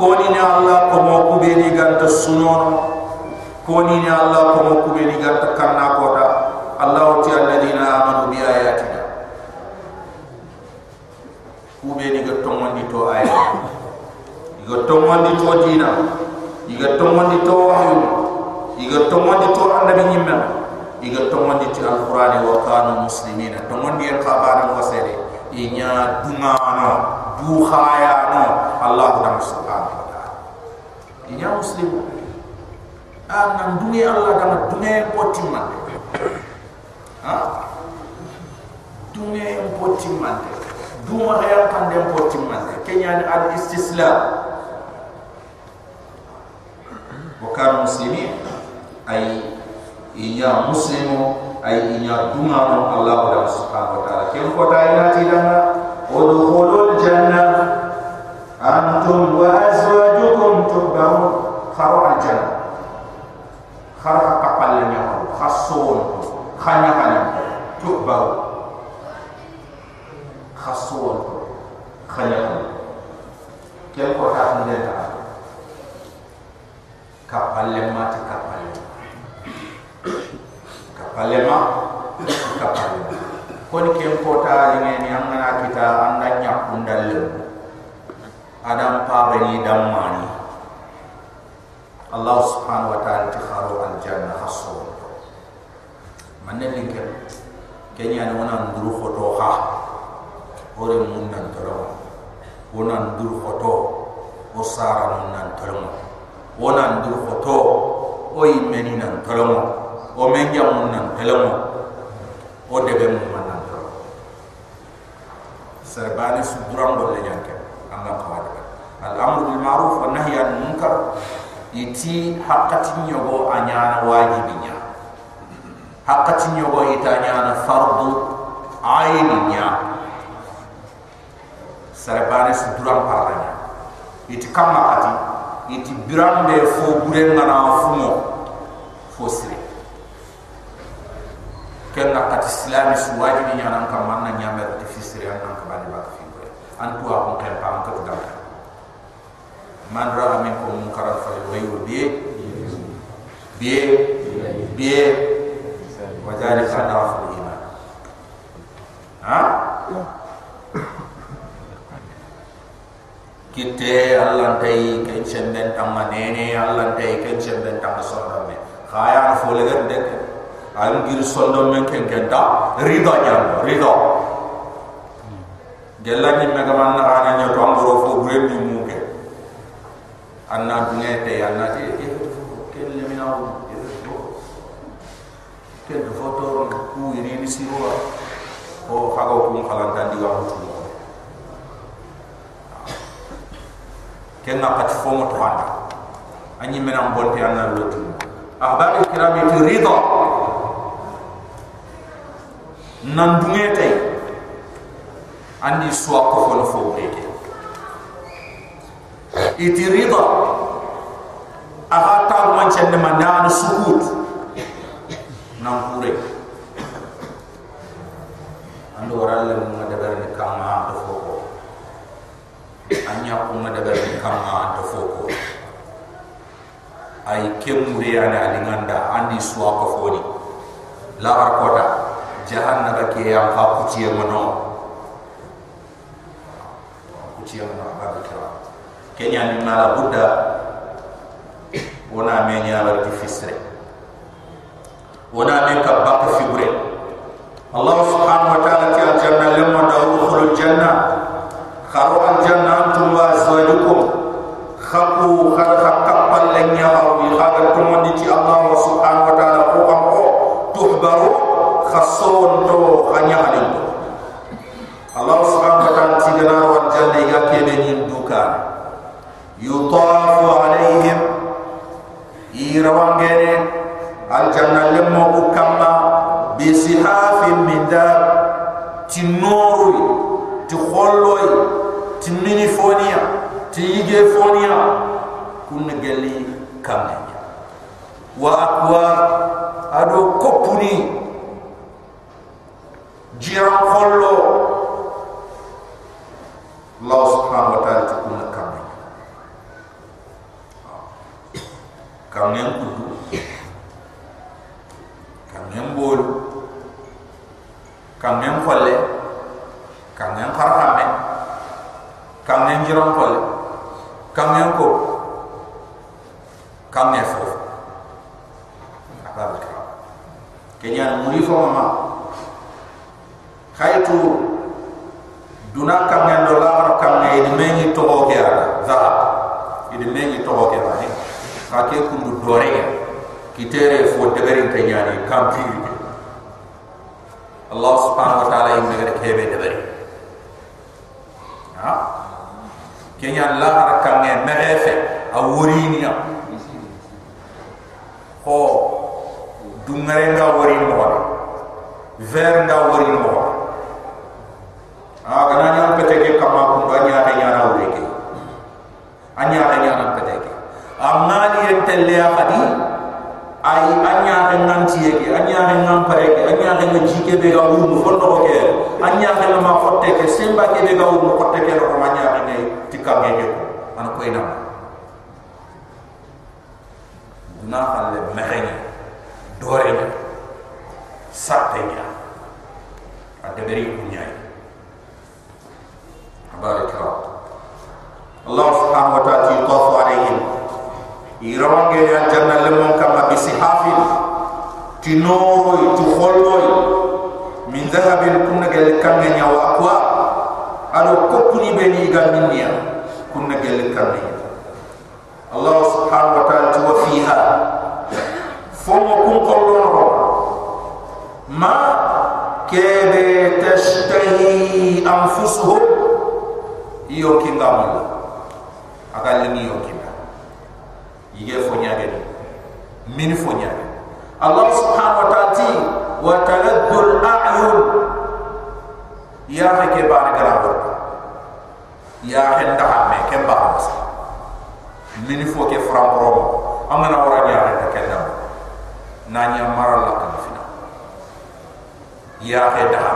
koni ni allah ko mo kubeni ganta sunono koni ni allah ko mo kubeni ganta kanna kota. Allah ti alladina amanu bi ayatina. Kube ni ga tongondi to ay iga tongondi to dina. Iga tongondi to wahyu. Iga tongondi to annabi nyimma iga tongondi ti alqur'ani wa kanu muslimina. Tongondi en khabara mo sere inya dungano du khaya no. Allah ta'ala inya muslim. An dungi allah dama dungi potimman ha? Dungi potimman duma haya pande porti mande kenya ni al istislam wa kan muslimin. Ay inya muslimu ay inya no allah subhanahu wa taala. Kem ko dayna ti dana udkhulul janna antum wa azwajukum tuhbarun kharu al janna khara kapal nya khasun. Khanya khanya. Tuhbarun khaswon khanyam kel ko ta ni ta kapalle ma ti kapalle kapalle ma kapalle ko ni kem ko ta ni ni amana kita anda nya kundal adam pa bani damani Allah subhanahu wa ta'ala ti kharu al janna khaswon manne linkel kenya ni wana nduru foto ha ore mun nan toro wonan dur khoto o sara mun nan toro wonan dur khoto o yimeni nan toro o menja mun nan toro o debe mun nan toro serbani suduram do le yanke anga kawada al amru bil ma'ruf wa nahy anil munkar iti haqqati nyogo anyana wajibinya haqqati nyogo itanyana fardu aininya sarabane su duram paranya iti kamma ati iti birambe fo bure ngana fumo fo sire kenga kat islami su wajibi nyana kam manna nyame ti fisire an kan bani ba fi an tuwa ko ken pam ko dam man ra min ko mun karal fa wayu bi bi bi wajali kana fa iman ha? Kitte allah tay ken semben tamma nene allah tay ken semben tamma sonda me khaya fo le gar dek al gir sonda men ken ken ta rida nyam rida. Gella ni mega man na rana nyo to amboro fo bre ni mu ke anna dunge te anna te e ken le o ken do foto. Ku iri ni siwa o kago ku khalan tan diga mutu kenga kat fomo to anda anyi menam bonte anna lotu ahbar kiram itu ridha. Nan dungete andi suwa ko fo fo breke iti ridha aha ta man chende manan sukut. Nan kure ando waralle mo dabar ni kama do fo anya ko ma daga kama to foko ay kemure ana linganda andi suwa ko foni. La arkota jahannaba ke ya fa kutiye mono kutiye mono kenya ni mala buddha. Wona me nyaalar di fisre wona me ka bakka figure allah subhanahu wa ta'ala ti al janna lamma dawkhul janna kharu al janna antum wa azwajukum. Khaku khad khakkal lan yaru bi hadha ti allah subhanahu wa ta'ala ko am ko tuhbaru khasun to hanya adin allah subhanahu wa ta'ala ti janna wa janna ya kebeni يطاف عليهم يروانغين الجنة لما أكما بسحاف من دار تنوري تخلوي تنيني فونيا تيجي فونيا كن جلي كمي وأكوار أدو كوبوني جيران خلو الله سبحانه وتعالى تكون kamne kudu kamne bolu kamne kolle kamne karame kam ne njiron kol kam ne ko kam ne fo akbar ka kenya muri fo mama khaytu duna kam ne do la ro kam ne di mengi to ko ara za di mengi to ko ke ara ka ke kundu dore ya kitere fo de berin kenya ni kam ti Allah subhanahu wa ta'ala yimbe kebe de berin ha? Kenya la har kange merefe a worini ya ho. Dungare nga worini mo ver nga worini mo a gana nya pete ke kama ko ganya ta nya na wuri ke anya ta nya na pete ke amali entelle ya khadi ay anya ta nan ci ke anya ta nan pare ke anya ta nga jike be ga wuru fo no ke anya ta ma fotte ke semba ke be ga wuru ko te ke ro anya ta ne tikka ngeke ko an ko ina duna halle meheni dore ni satenya ade beri kunyai abaraka Allah. Subhanahu wa ta'ala yutafu alaihim irawange ya janna lemon kama bisihafin tinoro tu kholloy min dhahabin kunna gal kamnya wa aqwa alo kopuni beni gaminniya kunna gel kamni Allah subhanahu wa ta'ala tu fiha. Fomo kun qollo ho ma kebe tashtahi anfusuhum. Iyo kinga mala akal ni iyo kinga yige fonya gani min fonya Allah subhanahu wa ta'ala ti wa taladdu al-a'yun ya ke bar gara ya henda me ke ba mas mini fo ke fram rom amana wara nya ta kenna na nya mara la kan fina ya he da ha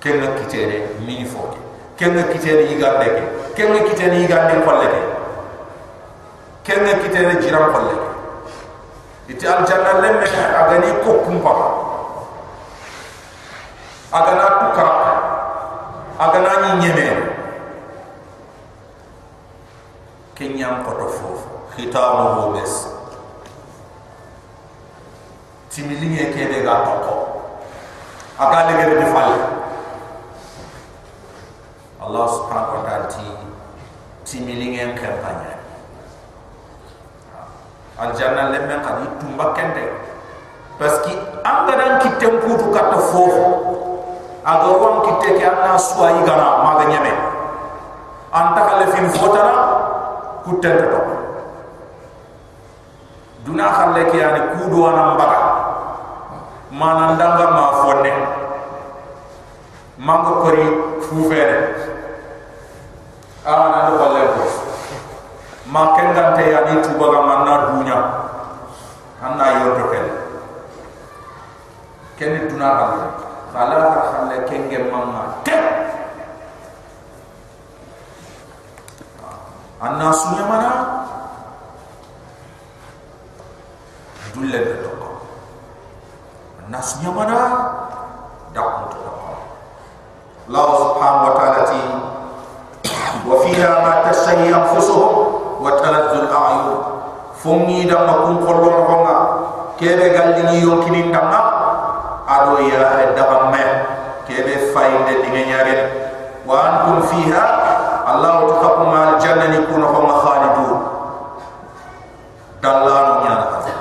kenna kitere mini fo ke? Kenna kitere yiga ke? Kenna kitere yiga de kolle ke kenna kitere jiram kolle ke iti al janna lemme agani ko kumpa agana tukara agana ni nyeme kenyam koto fofo khitamuhu bes. Timilinge kede ga toko aga lege de fal Allah subhanahu wa ta'ala ti timilinge kampanya al janna lemme qadi tumba kende parce que anga dan kitem putu kato fofo aga ron kitte ke anna suwa igana maga nyame anta kale fin fotana kutten to duna khalle ke yani kudo wana mbaga. Mana ndanga ma fonne mango kori fufere ana do ko ma kendante yani tubaga manna dunya anna yoto ken ken duna khalle khala khalle kenge mamma tek! Anna sunya mana? Dulle de to anna sunya mana? Dak to Allah subhanahu wa ta'ala ti wa fiha ma tasayyi anfusuhum wa taladdu al-a'yun fungi da makun kollo ronga kebe galli ni yonkini ndama ado ya da me kebe fayde dinga wa antum fiha الله تقوم على الجنة يكون هم خالدون دلانو نيانا خاي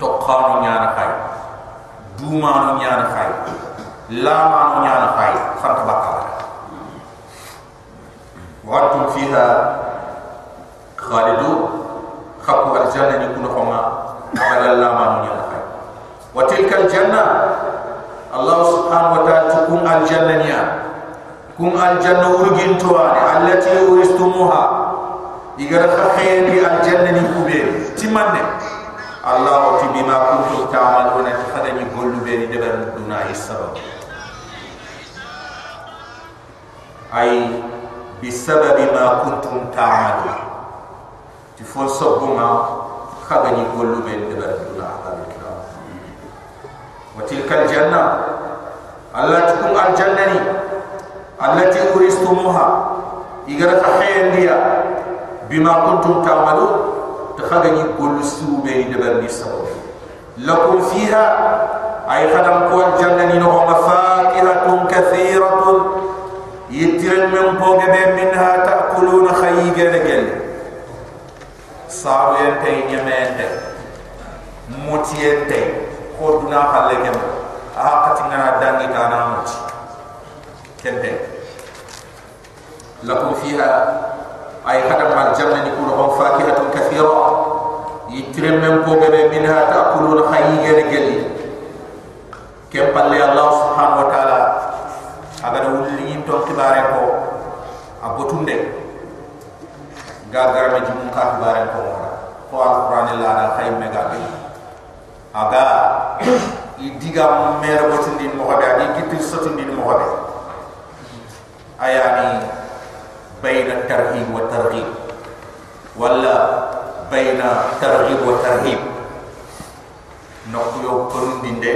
تقانو نيانا خاي دومانو نيانا خاي لامانو نيانا خاي خانت بقى وانتم فيها khalidu khaku aljanna ni kuno khonga abala la manu ni akai wa tilka aljanna allah subhanahu wa ta'ala tukun aljanna ni ya. Kum aljanna urgin tuani ya, allati uristumuha igar khayri aljanna ni kubbe timanne allah wa tibi ma kuntu ta'mal wa natfadani gollu be ni debar duna isra. Ay bisababi ma kuntum ta'malun ti fo so bonga khaga ni golu be de ber du wa tilka janna allati kum al jannani allati uristumuha igar ta hayen dia. Bima kuntum ta'malu ta khaga ni golu su be de ber ni lakum fiha. Ay khadam ko al jannani no ma fakiratun kathiratun yitrin min pogebe minha ta'kuluna khayyibe de gelle sabuyente nyemente mutiyente ko duna halle gem a hakati ngana dangi kana muti kente lakum fiha ay hada mal jamna ni kuro hon fakihatun kathira yitrem mem ko minha taqulun khayyir gali kem palle allah subhanahu wa taala agar wulli yinto kibare ko abotunde ga garama jumu ka kibare ko mora ko alquran la na khay mega be aga idiga mer botindi mo be ani gitti sotindi mo be ayani bayna tarhib wa targhib wala bayna targhib wa tarhib nokuyo korundinde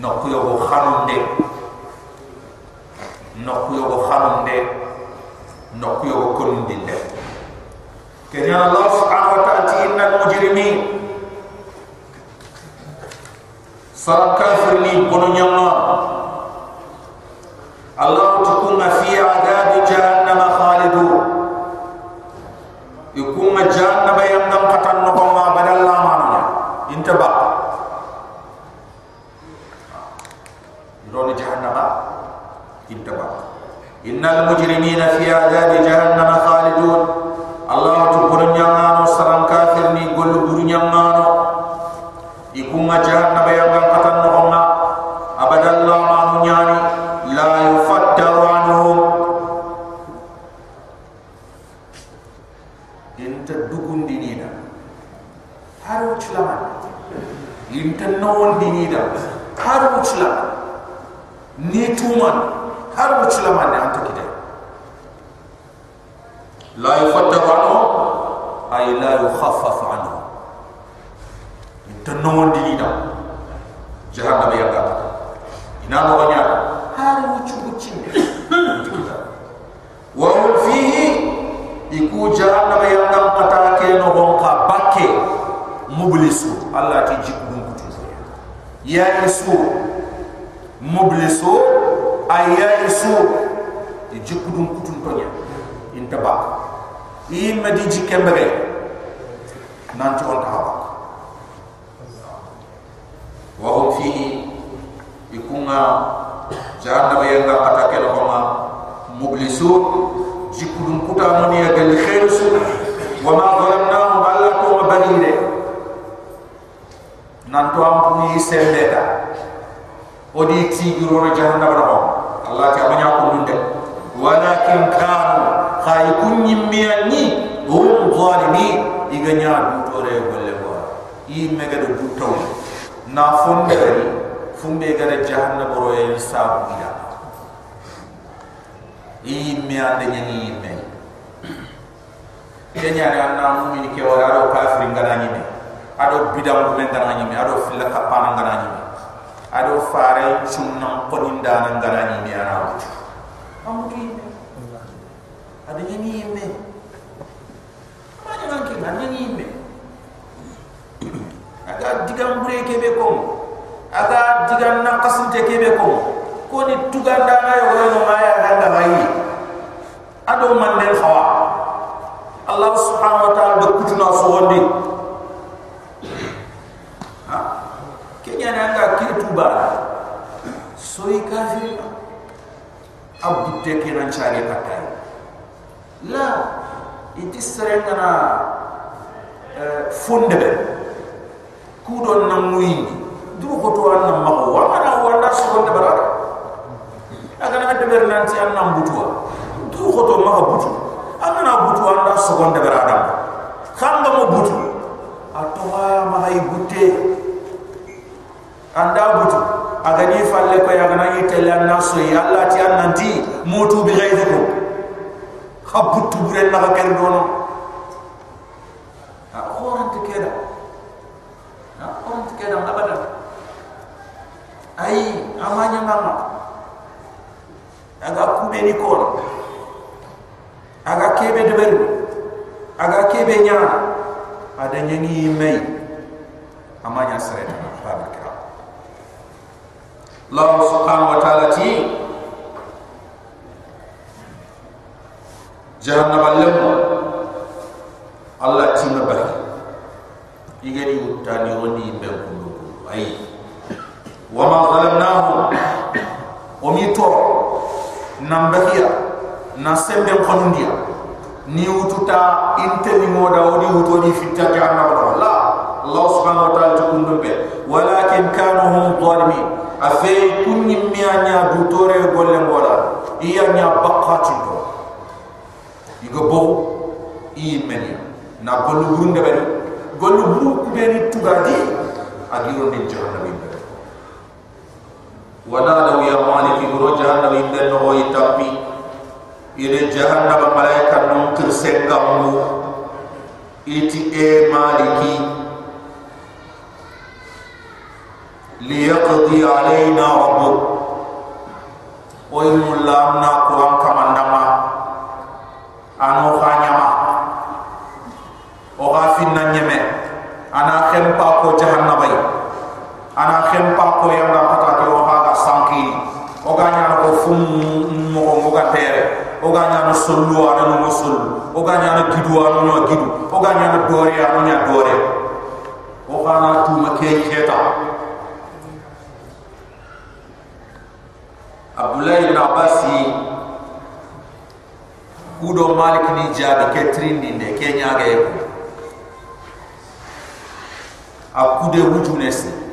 nokuyo khanunde nokuyo khanunde خانون دي نقيو كرون دين دي كان الله سبحانه وتعالى إن المجرمين صار كافر لي بنو الله في عذاب tan no wondi ni da jahannam ya ga ina no wanya har mu cinde wa hum fihi iku jahannam ya pata ke no gon ka bakke mublisu allah ti jikku kutu ya isu. Mublisu ayya isu. Ti jikku dum kutu tonya intaba i madi jikembe nanti on ta hawa wa hum fihi ikunga jahannam ya ga pata ke no gon mublisu jikku dum kuta moni ya gal khairu wa ma zalamnahum alla tu mabalire nan to am puni sembe ta odi ti giro na jahannam na allah ta banya ko munde walakin kanu khay kunni miyani hum zalimi iganya du tore golle ko i mega do taw na fonde fumbe gara jahannam ro e sabu ida i miyande nyani me kenya na na mumini ke wala ro kafirin gara ni me ado bidam ko men ngana nyimi ado filla kapana ngana nyimi ado fare sunna qoninda na ngana nyimi ana wutu amutu yime ado nyimi yime ma nyama ke na nyimi yime aga digam bure kebe ko aga digam na kasinte kebe ko ko ni tuganda na yo no maya hanga bayi. Ado man den khawa Allah subhanahu wa ta'ala be kutuna so wondi kenya nanga kirtu ba soy kafir. Abdu teke nan chari katay la iti serengana fonde be kudon na muyi du ko to an ma ko wa ana wanda so wonde baraka aga na de ber nan ti an nam butwa du ko to ma butu ana na butu anda so wonde baraka khanga mo butu atowa ma hay butte anda butu aga ni falle ko yaga na an naso ya allah ti an nanti motu bi ghayrikum khabutu bure na ga ken dono a khoran te keda a khoran te keda abada ay amanya ngama aga kube ni ko aga kebe de ber aga kebe nya ada nyanyi mai amanya sereta babu kira Allah subhanahu wa ta'ala ti jahannam alam Allah ti mabari igani utani woni be kundu ay wa ma zalamnahu omito nambahiya na sembe khonundia ni moda odi utoni fitta jahannam la. Allah subhanahu wa ta'ala tukundu be walakin kanu hum zalimin afe kunni mianya du tore golle ngola. Iya nya bakati do igo bo. I meni. Na gollu burunde bari gollu buru kubeni tugadi. Agiro ni jahannam wala law ya maliki goro jahannam be no hoy tapi ire jahannam malaika non kirse gamu iti e maliki. Liyaqdi alayna rabbuk. Oy mulamna quran kamandama. Ano khanyama o gafinna nyeme. Ana khempa ko jahannabay ana ko sanki o ganya ko fum mo mo ga tere o ganya no sulu ana no sulu o ganya no gidu ana no gidu. O ganya no dore ana nya dore o kana tuma ke kheta Abdullah ibn Abbas kudo Malik ni jabi ke trindi de ke nyaga e akude wujunesi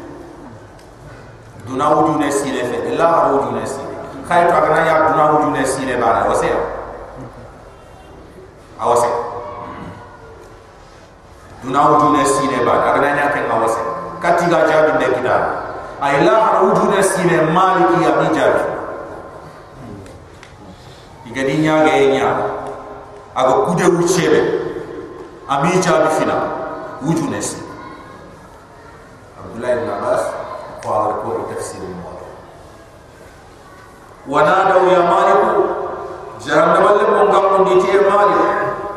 duna wujunesi le fe. La har wujunesi khay to agana ya duna wujunesi le bana wase awase duna wujunesi le bana agana nya ke awase. Katiga jabi de kidana ay la har wujunesi le maliki ya ni jabi. Igadi ñaage ye ñaaga aga kude wuccebe ami jaabi fina. Wuju nesi abdullah ibn abbas qala ko tafsir mo ونادوا يا مالك جهنم اللي من قبل ديتي يا مالك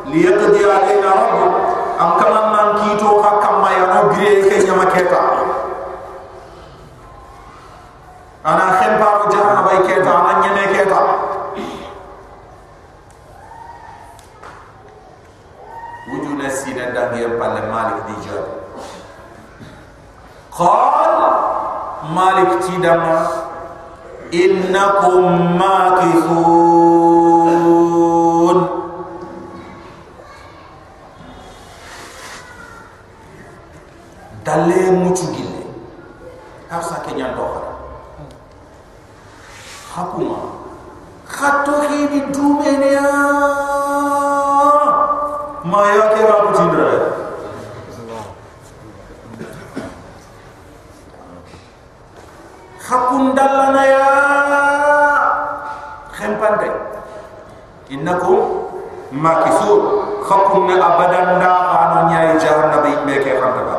ليقضي علينا ربك أم كما من كيتو كما ينو بريه كي نما كيتا أنا خم بارو جهنم باي كيتا أنا نيمي كيتا وجو نسينا دانير بالله مالك دي جاب قال مالك تدم إنكم ماكثون دلي موتو جيل أرسا كنيان دوخر حكومة خطو خيدي دومينيا ما يكي رابطين رأيك ra bu tindra hakun dallana ya khempande innakum makithun hakun abadan da anu nyai jahannam be ke khantaba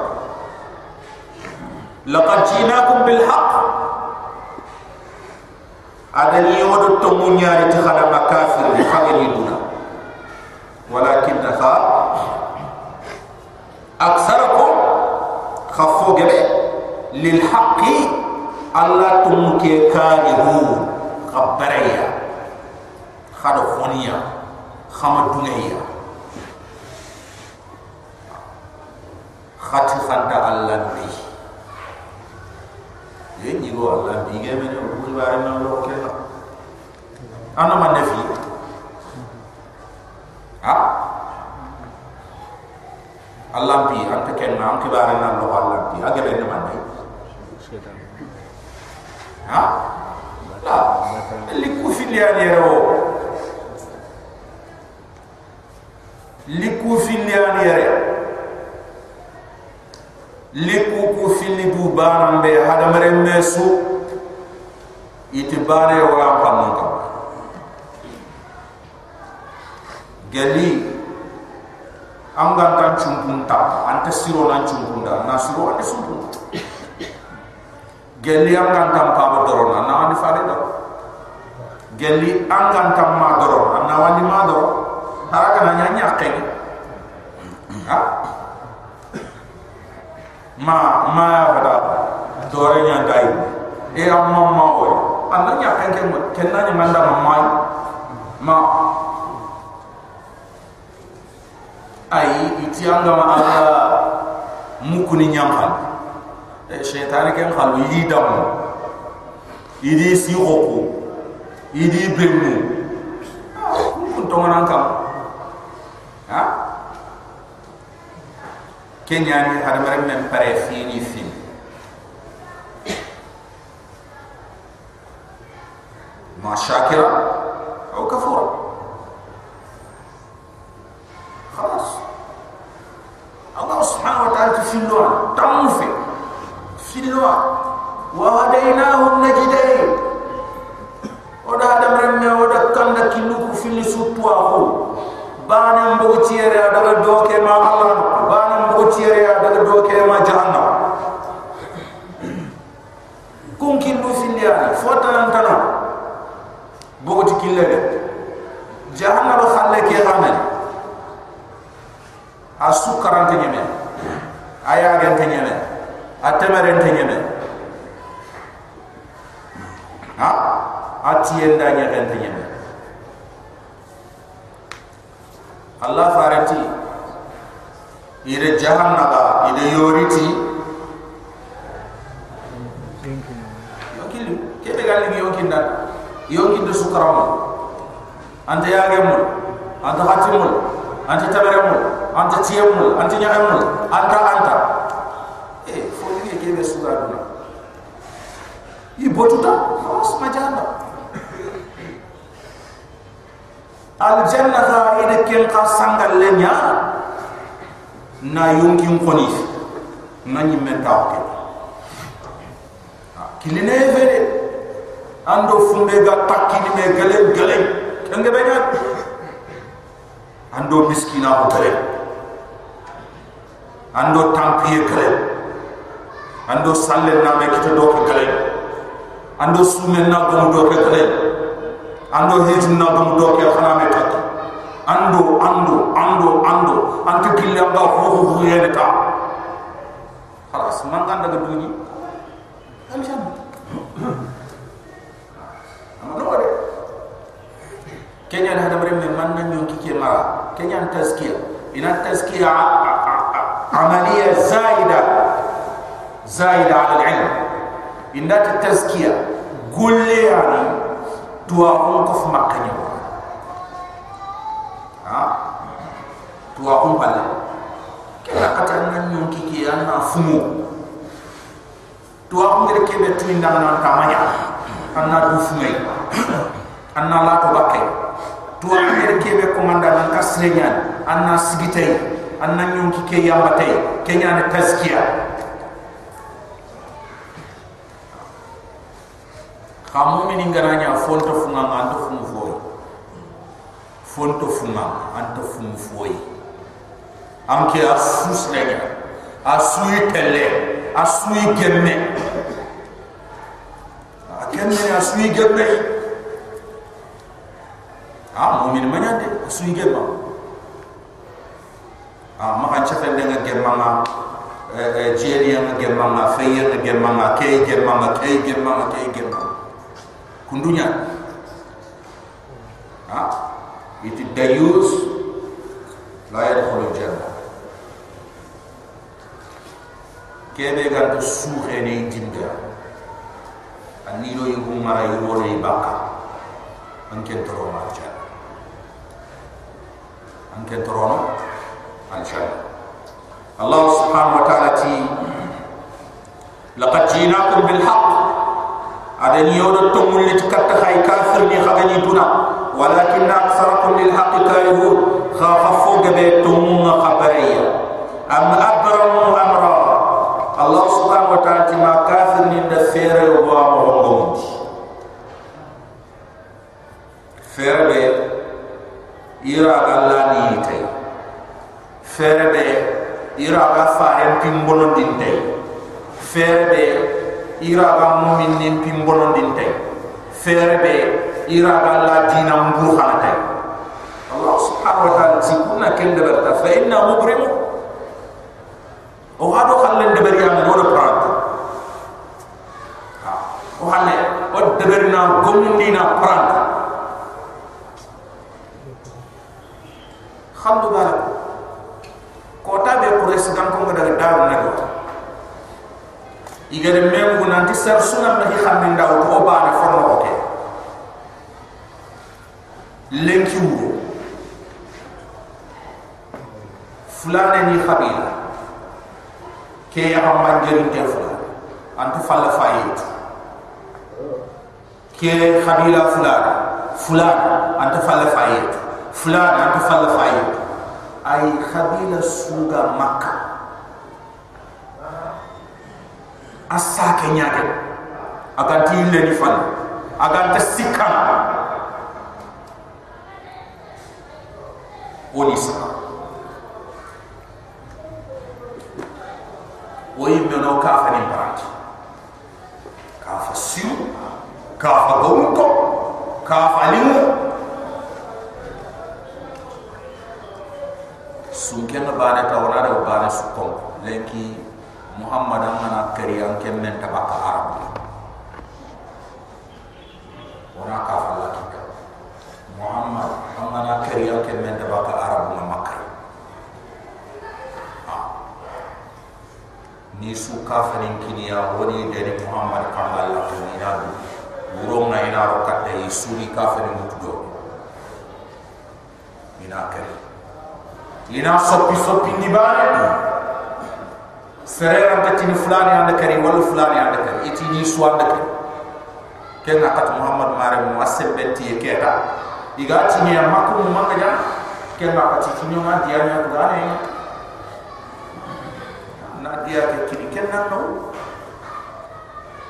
laqad jinakum bil haqq ada yodo to munyari ti khala makafir ni khagani duna walakin ta aksarakum khaffu gebe. Lil haqqi alla tum ke karihu khabaraya. Khado khoniya khama dunya khati khanda allah bi ye nyigo allah bi ge men ko bare na lo ke la ana man nafi ha? Allah bi anta ken na am ke bare na lo allah bi age ben man nay ha? La li li ani li ku fi li ani rewo liku ku fili du banam be hadamare mesu. Iti bane wa pamon kam gali anga tan chumpunta anta siro nan chumpunda na siro ante chumpunda gali anga tan pa dorona na ani fare do gali anga tan ma dorona na wani ma do haraka na nyanya kengi ha? Ma ma wada dore nya dai. E amma ma o anda nya kan ken ken na nya manda ma mai. Ma. Ai iti anga ma ala mukuni nya شيطان كان خلو يدي دم يدي سيغوكو يدي بيمو كنت من كم ها؟ كنيا يعني هذا مرة من بريفيني فين ما شاكرا أو كفورا خلاص. الله سبحانه وتعالى تفين لنا تمو في اللوان وهديناه النجدين ودا adam remme oda kanda kinuku fili sutwa ho bana mbogo tiere daga doke ma Allah bana mbogo tiere daga doke ma jahannam kun kindu filiya fota antana bogo tikille de jahannam khalle ke amal asukaran te nyeme aya gen te nyeme ha? Atiyenda nyeme te nyeme Allah farati ire jahannaba ide yoriti. Yokili kebe galli gi yokinda yokinda sukarama anta yagemul anta hatimul anta tabaremul anta tiyemul anta nyaamul anta anta eh fo ni kebe sugaduna ibotuta khalas majanda aljanna ga ina ken ka sangal le nya na yonkin khoni na nyi men ta ke kiline vede ando fumbe ga takki ni me gale gale kenge benya ando miskina ko kare ando tampiye kare ando salle na me kita do ko ando sumen na ko do ko kare ando hejum na ko do ko khana me kat ando ando ando ando. Ante kille amba ho ho ho yene ka khalas man kan daga duji am jam am no de kenya na hadamre men man nan yon kike mara kenya tazkiya ina tazkiya amaliya zaida. Zaida ala al-ilm inda tazkiya. Gulle yani tuwa on ko fuma kanya ha tuwa on pala kena kata nan yon kike ana fumu tuwa on ngere kebe tuinda nan tamanya. Anna du fumai anna la to bakke to ngere kebe komanda nan kasrenyan anna sigitay anna nyonki ke yambatay kenya ne tazkiya xamu min ngaranya fonto funga ando fumu foy fonto funga ando fumu foy am ke asus lenya asui tele asui gemme. Akenne asui gemme. Ah mu'min manyande asui gemma ah maka chafe ndenga gemma ma jeri yang gemma ma fayer gemma ma kay gemma ma kay gemma ma kay gemma kundunya. Ah itu dayus la yadkhulu jannah. Kebe to suhe ne dimga anilo yugo mara yugo ne baka. Anke toro ma ja anke toro no? Aljanna allah subhanahu wa ta'ala ti laqad jinakum bil haqq adani yodo to mulli tikatta hay kafir ni khagani tuna walakin aktharakum lil haqq karihun khafafu gabe tumunga khabariya am abramu amra. Allah subhanahu wa ta'ala ma kafir ni da fere wa ma hongom fere be ira galla ni tay fere be ira ga fahen pimbono din tay fere be ira ga mumin ni pimbono din tay fere be ira ga la dina mbur khana tay Allah subhanahu wa ta'ala ti kunna berta. Fa inna mubrimu. O hado khallen de bari am no prant o halle o de bari na gomundi na prant khaldu bala ko ta be ko res gam ko daga daw na do igere mem ko nanti sar sunam na xamni ndaw ko ba na forno ko ke lenki wuro fulane ni khabila. Ke ya amma jeri te fula antu falla fayit. Ke khabila fulana fulana antu falla fayit. Fulana antu falla fayit. Ay khabila suga makka asa ke nyaade aganti le ni fal aganta sikka oni sama. Woyi meno ka fa ni barat ka fa siu ka fa gonto ka fa limu. Sunken na bane ta wana da bane su kon lenki muhammad amana kari an ken men tabaka arab wana ka fa la kita. Muhammad amana kari an ken men tabaka arab ma makka ni su kafirin kiniya wani dari muhammad kambal la ko ni na wuro na ina ro katta yi suri kafirin mutu do ina kare ina soppi soppi ni bane sere ran tini fulani anda kare wala fulani anda kare iti ni su anda kare ken na kat muhammad mare mu asebenti e keta iga tini makku mu manga ja ken na kat tini ma dia nya gane na dia ke kini kenna no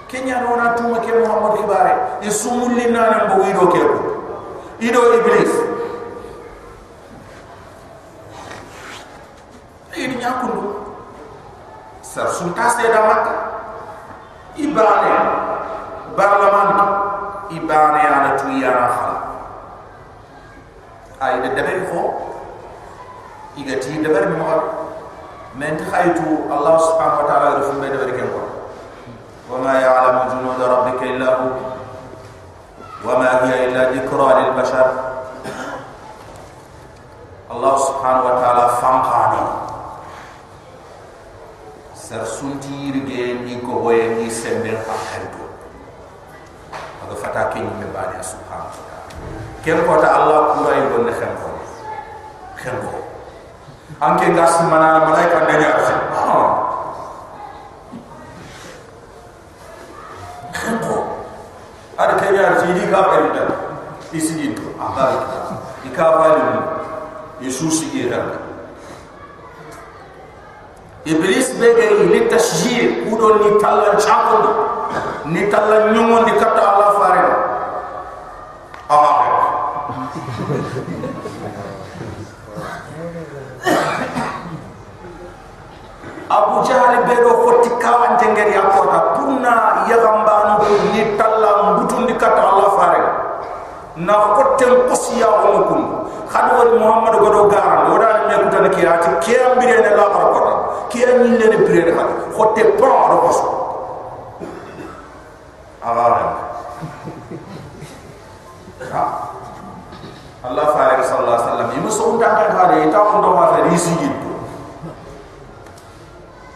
kenya no na tuma ke muhammad ibare e sumulli na na bo wido ke ko ido iblis. Ini nyakundu sar sunta seda makka ibane barlaman ibane ana tuyana khala ay de debel ko igati deber mi mo men khaytu allah subhanahu wa ta'ala rufu be deber ken ko وما يعلم جنود ربك الا هو وما هي الا ذكرى ser suntir ge ni ko hoye ni sembe ha haldo aga fata ke ni mbani subhanahu wa ken ko ta allah ku ray bon na xam ko xam ko an ke mana malaika de ya ci xam ko ar ke ya ci ka ben ta isi di to aga di ka ba ni yesu sigi ra iblis bege ni tashjir udon ni talan chakon ni talan nyumon di kata allah fare ah Abu Jahal bedo foti kawan tengeri akota purna yagambanu ni talla mbutun di kata Allah fare na kotem qasiya wa kun khadwal Muhammad godo garan wada me kutan ki ati ki ambire ne la kota ki ni le ne bire ne khote pa ro kos awara Allah fare sallallahu alaihi wasallam. Yimuso unta kan hade ta on do wa fare isi gitu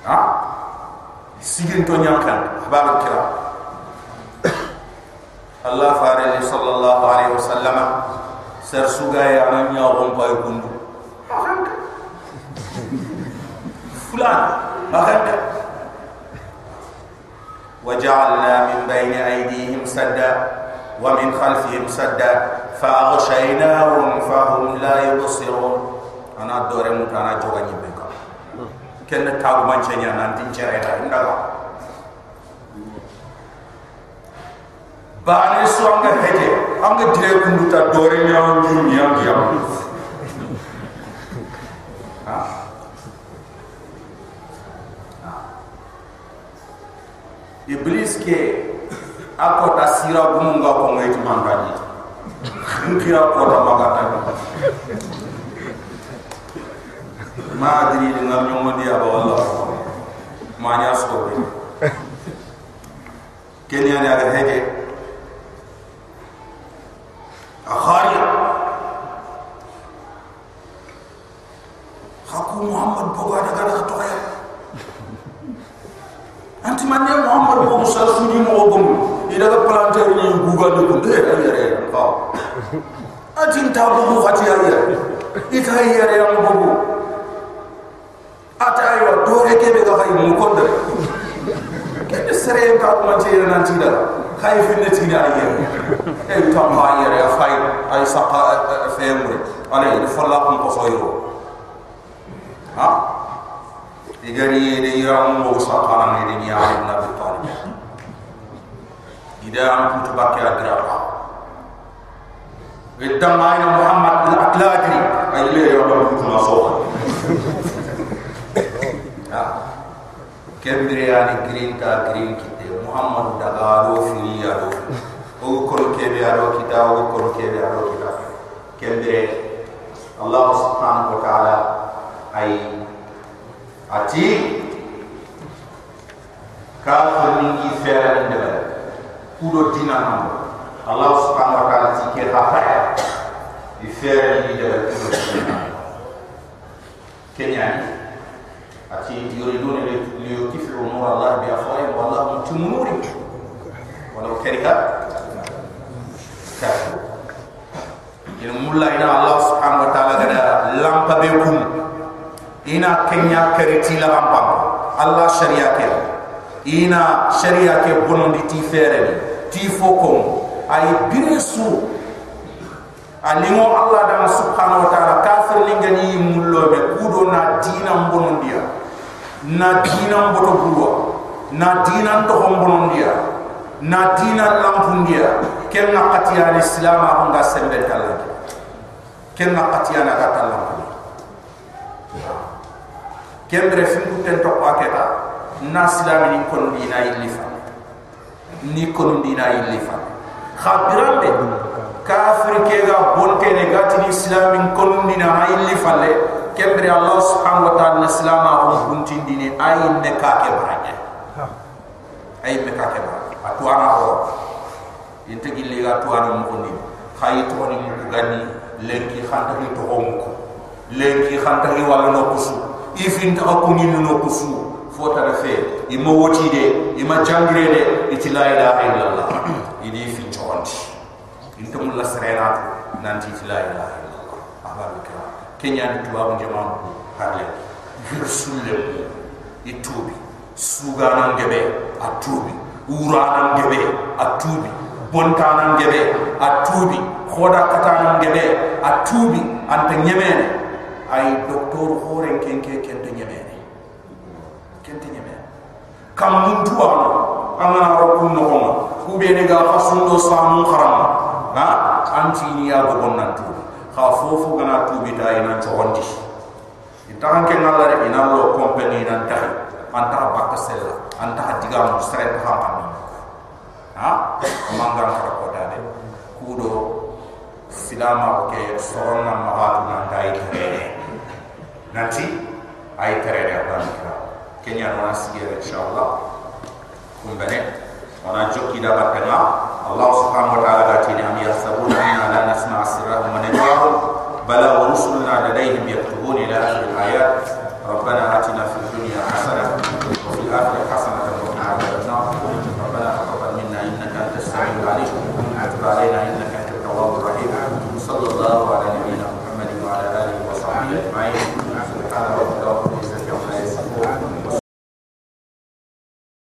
ha sigin to nyankan babu kira. Allah fare sallallahu alaihi wasallam. Ser suga ya nan ya on pay kundu فلان ما هكذا وجعلنا من بين أيديهم سدا ومن خلفهم سدا فأغشيناهم فهم لا يبصرون. أنا دوري متانا جواني بكا كن تابو مانشانيا نانتين شرعنا إنغا بعد سوانغا هجي. أنغا ديري كندوتا دوري نيان جون نيان جيان iblis ke? Ako ta sira gumunga ko ngai tumangani nkira ko ta magata ma adri ni ngam nyongo di aba wala ma nya sto be ken ya ya hege. Akhari hakku muhammad daga daga to ya anti man ne muhammad mo sal sudi mo bum ida ga planter ni guga de ko de ya ya ha atin ta bu fati ya ya ita ya ya mo bu ata ayo do e kebe ga fay mu ko de ke sere ka ko man ci nan ci da kay fi ne ci da ye e to ma ye re fay ay saqa fe mu ale ni falla ko ko so ha igari de yaram mo saqa na ni ni ali ibn abi talib ida am ku to bakke adra ba muhammad al-atlajri ay le yo ba ku ma so kembire ani green ta green kite muhammad daga do fili ya do o ko kebe ya do kita o ko kebe ya do kita. Kembire allah subhanahu wa taala ay ati ka ko ni de ba kudo dina nam allah subhanahu wa taala ti ke ha fa di fere ni de ba kudo dina kenyani ati yuridun li yutifu nur Allah bi afwahihim wallahu mutimmu nuri walau kariha kafir ina mulla ina Allah subhanahu wa ta'ala gada lampa be kum ina kenya kariti la lampa Allah sharia ke. Ina sharia ke bonon ti fere ni. Ti fokom ay birisu alimo Allah dan subhanahu wa ta'ala. Kafir lingani mullo be kudo na dina bonon dia. Na dina mboto buwa na dina to hombonon dia. Na dina lampun dia. Ken na qatiya islam ko nga kala ken na qatiyana ga talla kembre fin ku ten to paketa na silami ni kon dina illifa ni kon dina illifa khabirambe kafir ke ga bonte ne gati ni islami kon dina illifa le. Kembre allah subhanahu wa ta'ala islama on kunti dini ay ne ka ke baranya ay me ka ke baranya atuana ho. Inte gilli ga atuana mo ni khayi to ni mo lenki khanta ni to honko lenki khanta ni wala no kusu ifin ta ko ni no kusu fota da fe ima woti de ima jangre de iti la ilaha illallah. Idi fi chonti inte mulla serena nanti iti la ilaha illallah. Abalu kira kenya ni tuwa bu jama harle virsulle itubi sugana ngebe atubi urana ngebe atubi bontana ngebe atubi khoda katana ngebe atubi anta nyemene ay doktor horen kenke kente nyemene kente nyemene kam muntu wano amana rokun no homa kube ne ga fasundo samu kharam ha? Anti ni ya go bonnan tu. Kha fofu gana tubi ta ina chondi itahan ke ngalla re ina lo company nan tahi anta bakka sella. Anta diga mo sere ta ha ha? Mangan kara ko dade kudo. Silama ke soronna nan dai nanti ay tere de apa kira kenya nona sigira inshallah kumbane ona jokki da batanga allah subhanahu wa ta'ala gatini am yahsabuna anna la nasma sirrahum wa najwahum bala wa rusuluna ladayhim yaktubun ila akhir al-ayat ربنا آتنا في الدنيا حسنة وفي الآخرة حسنة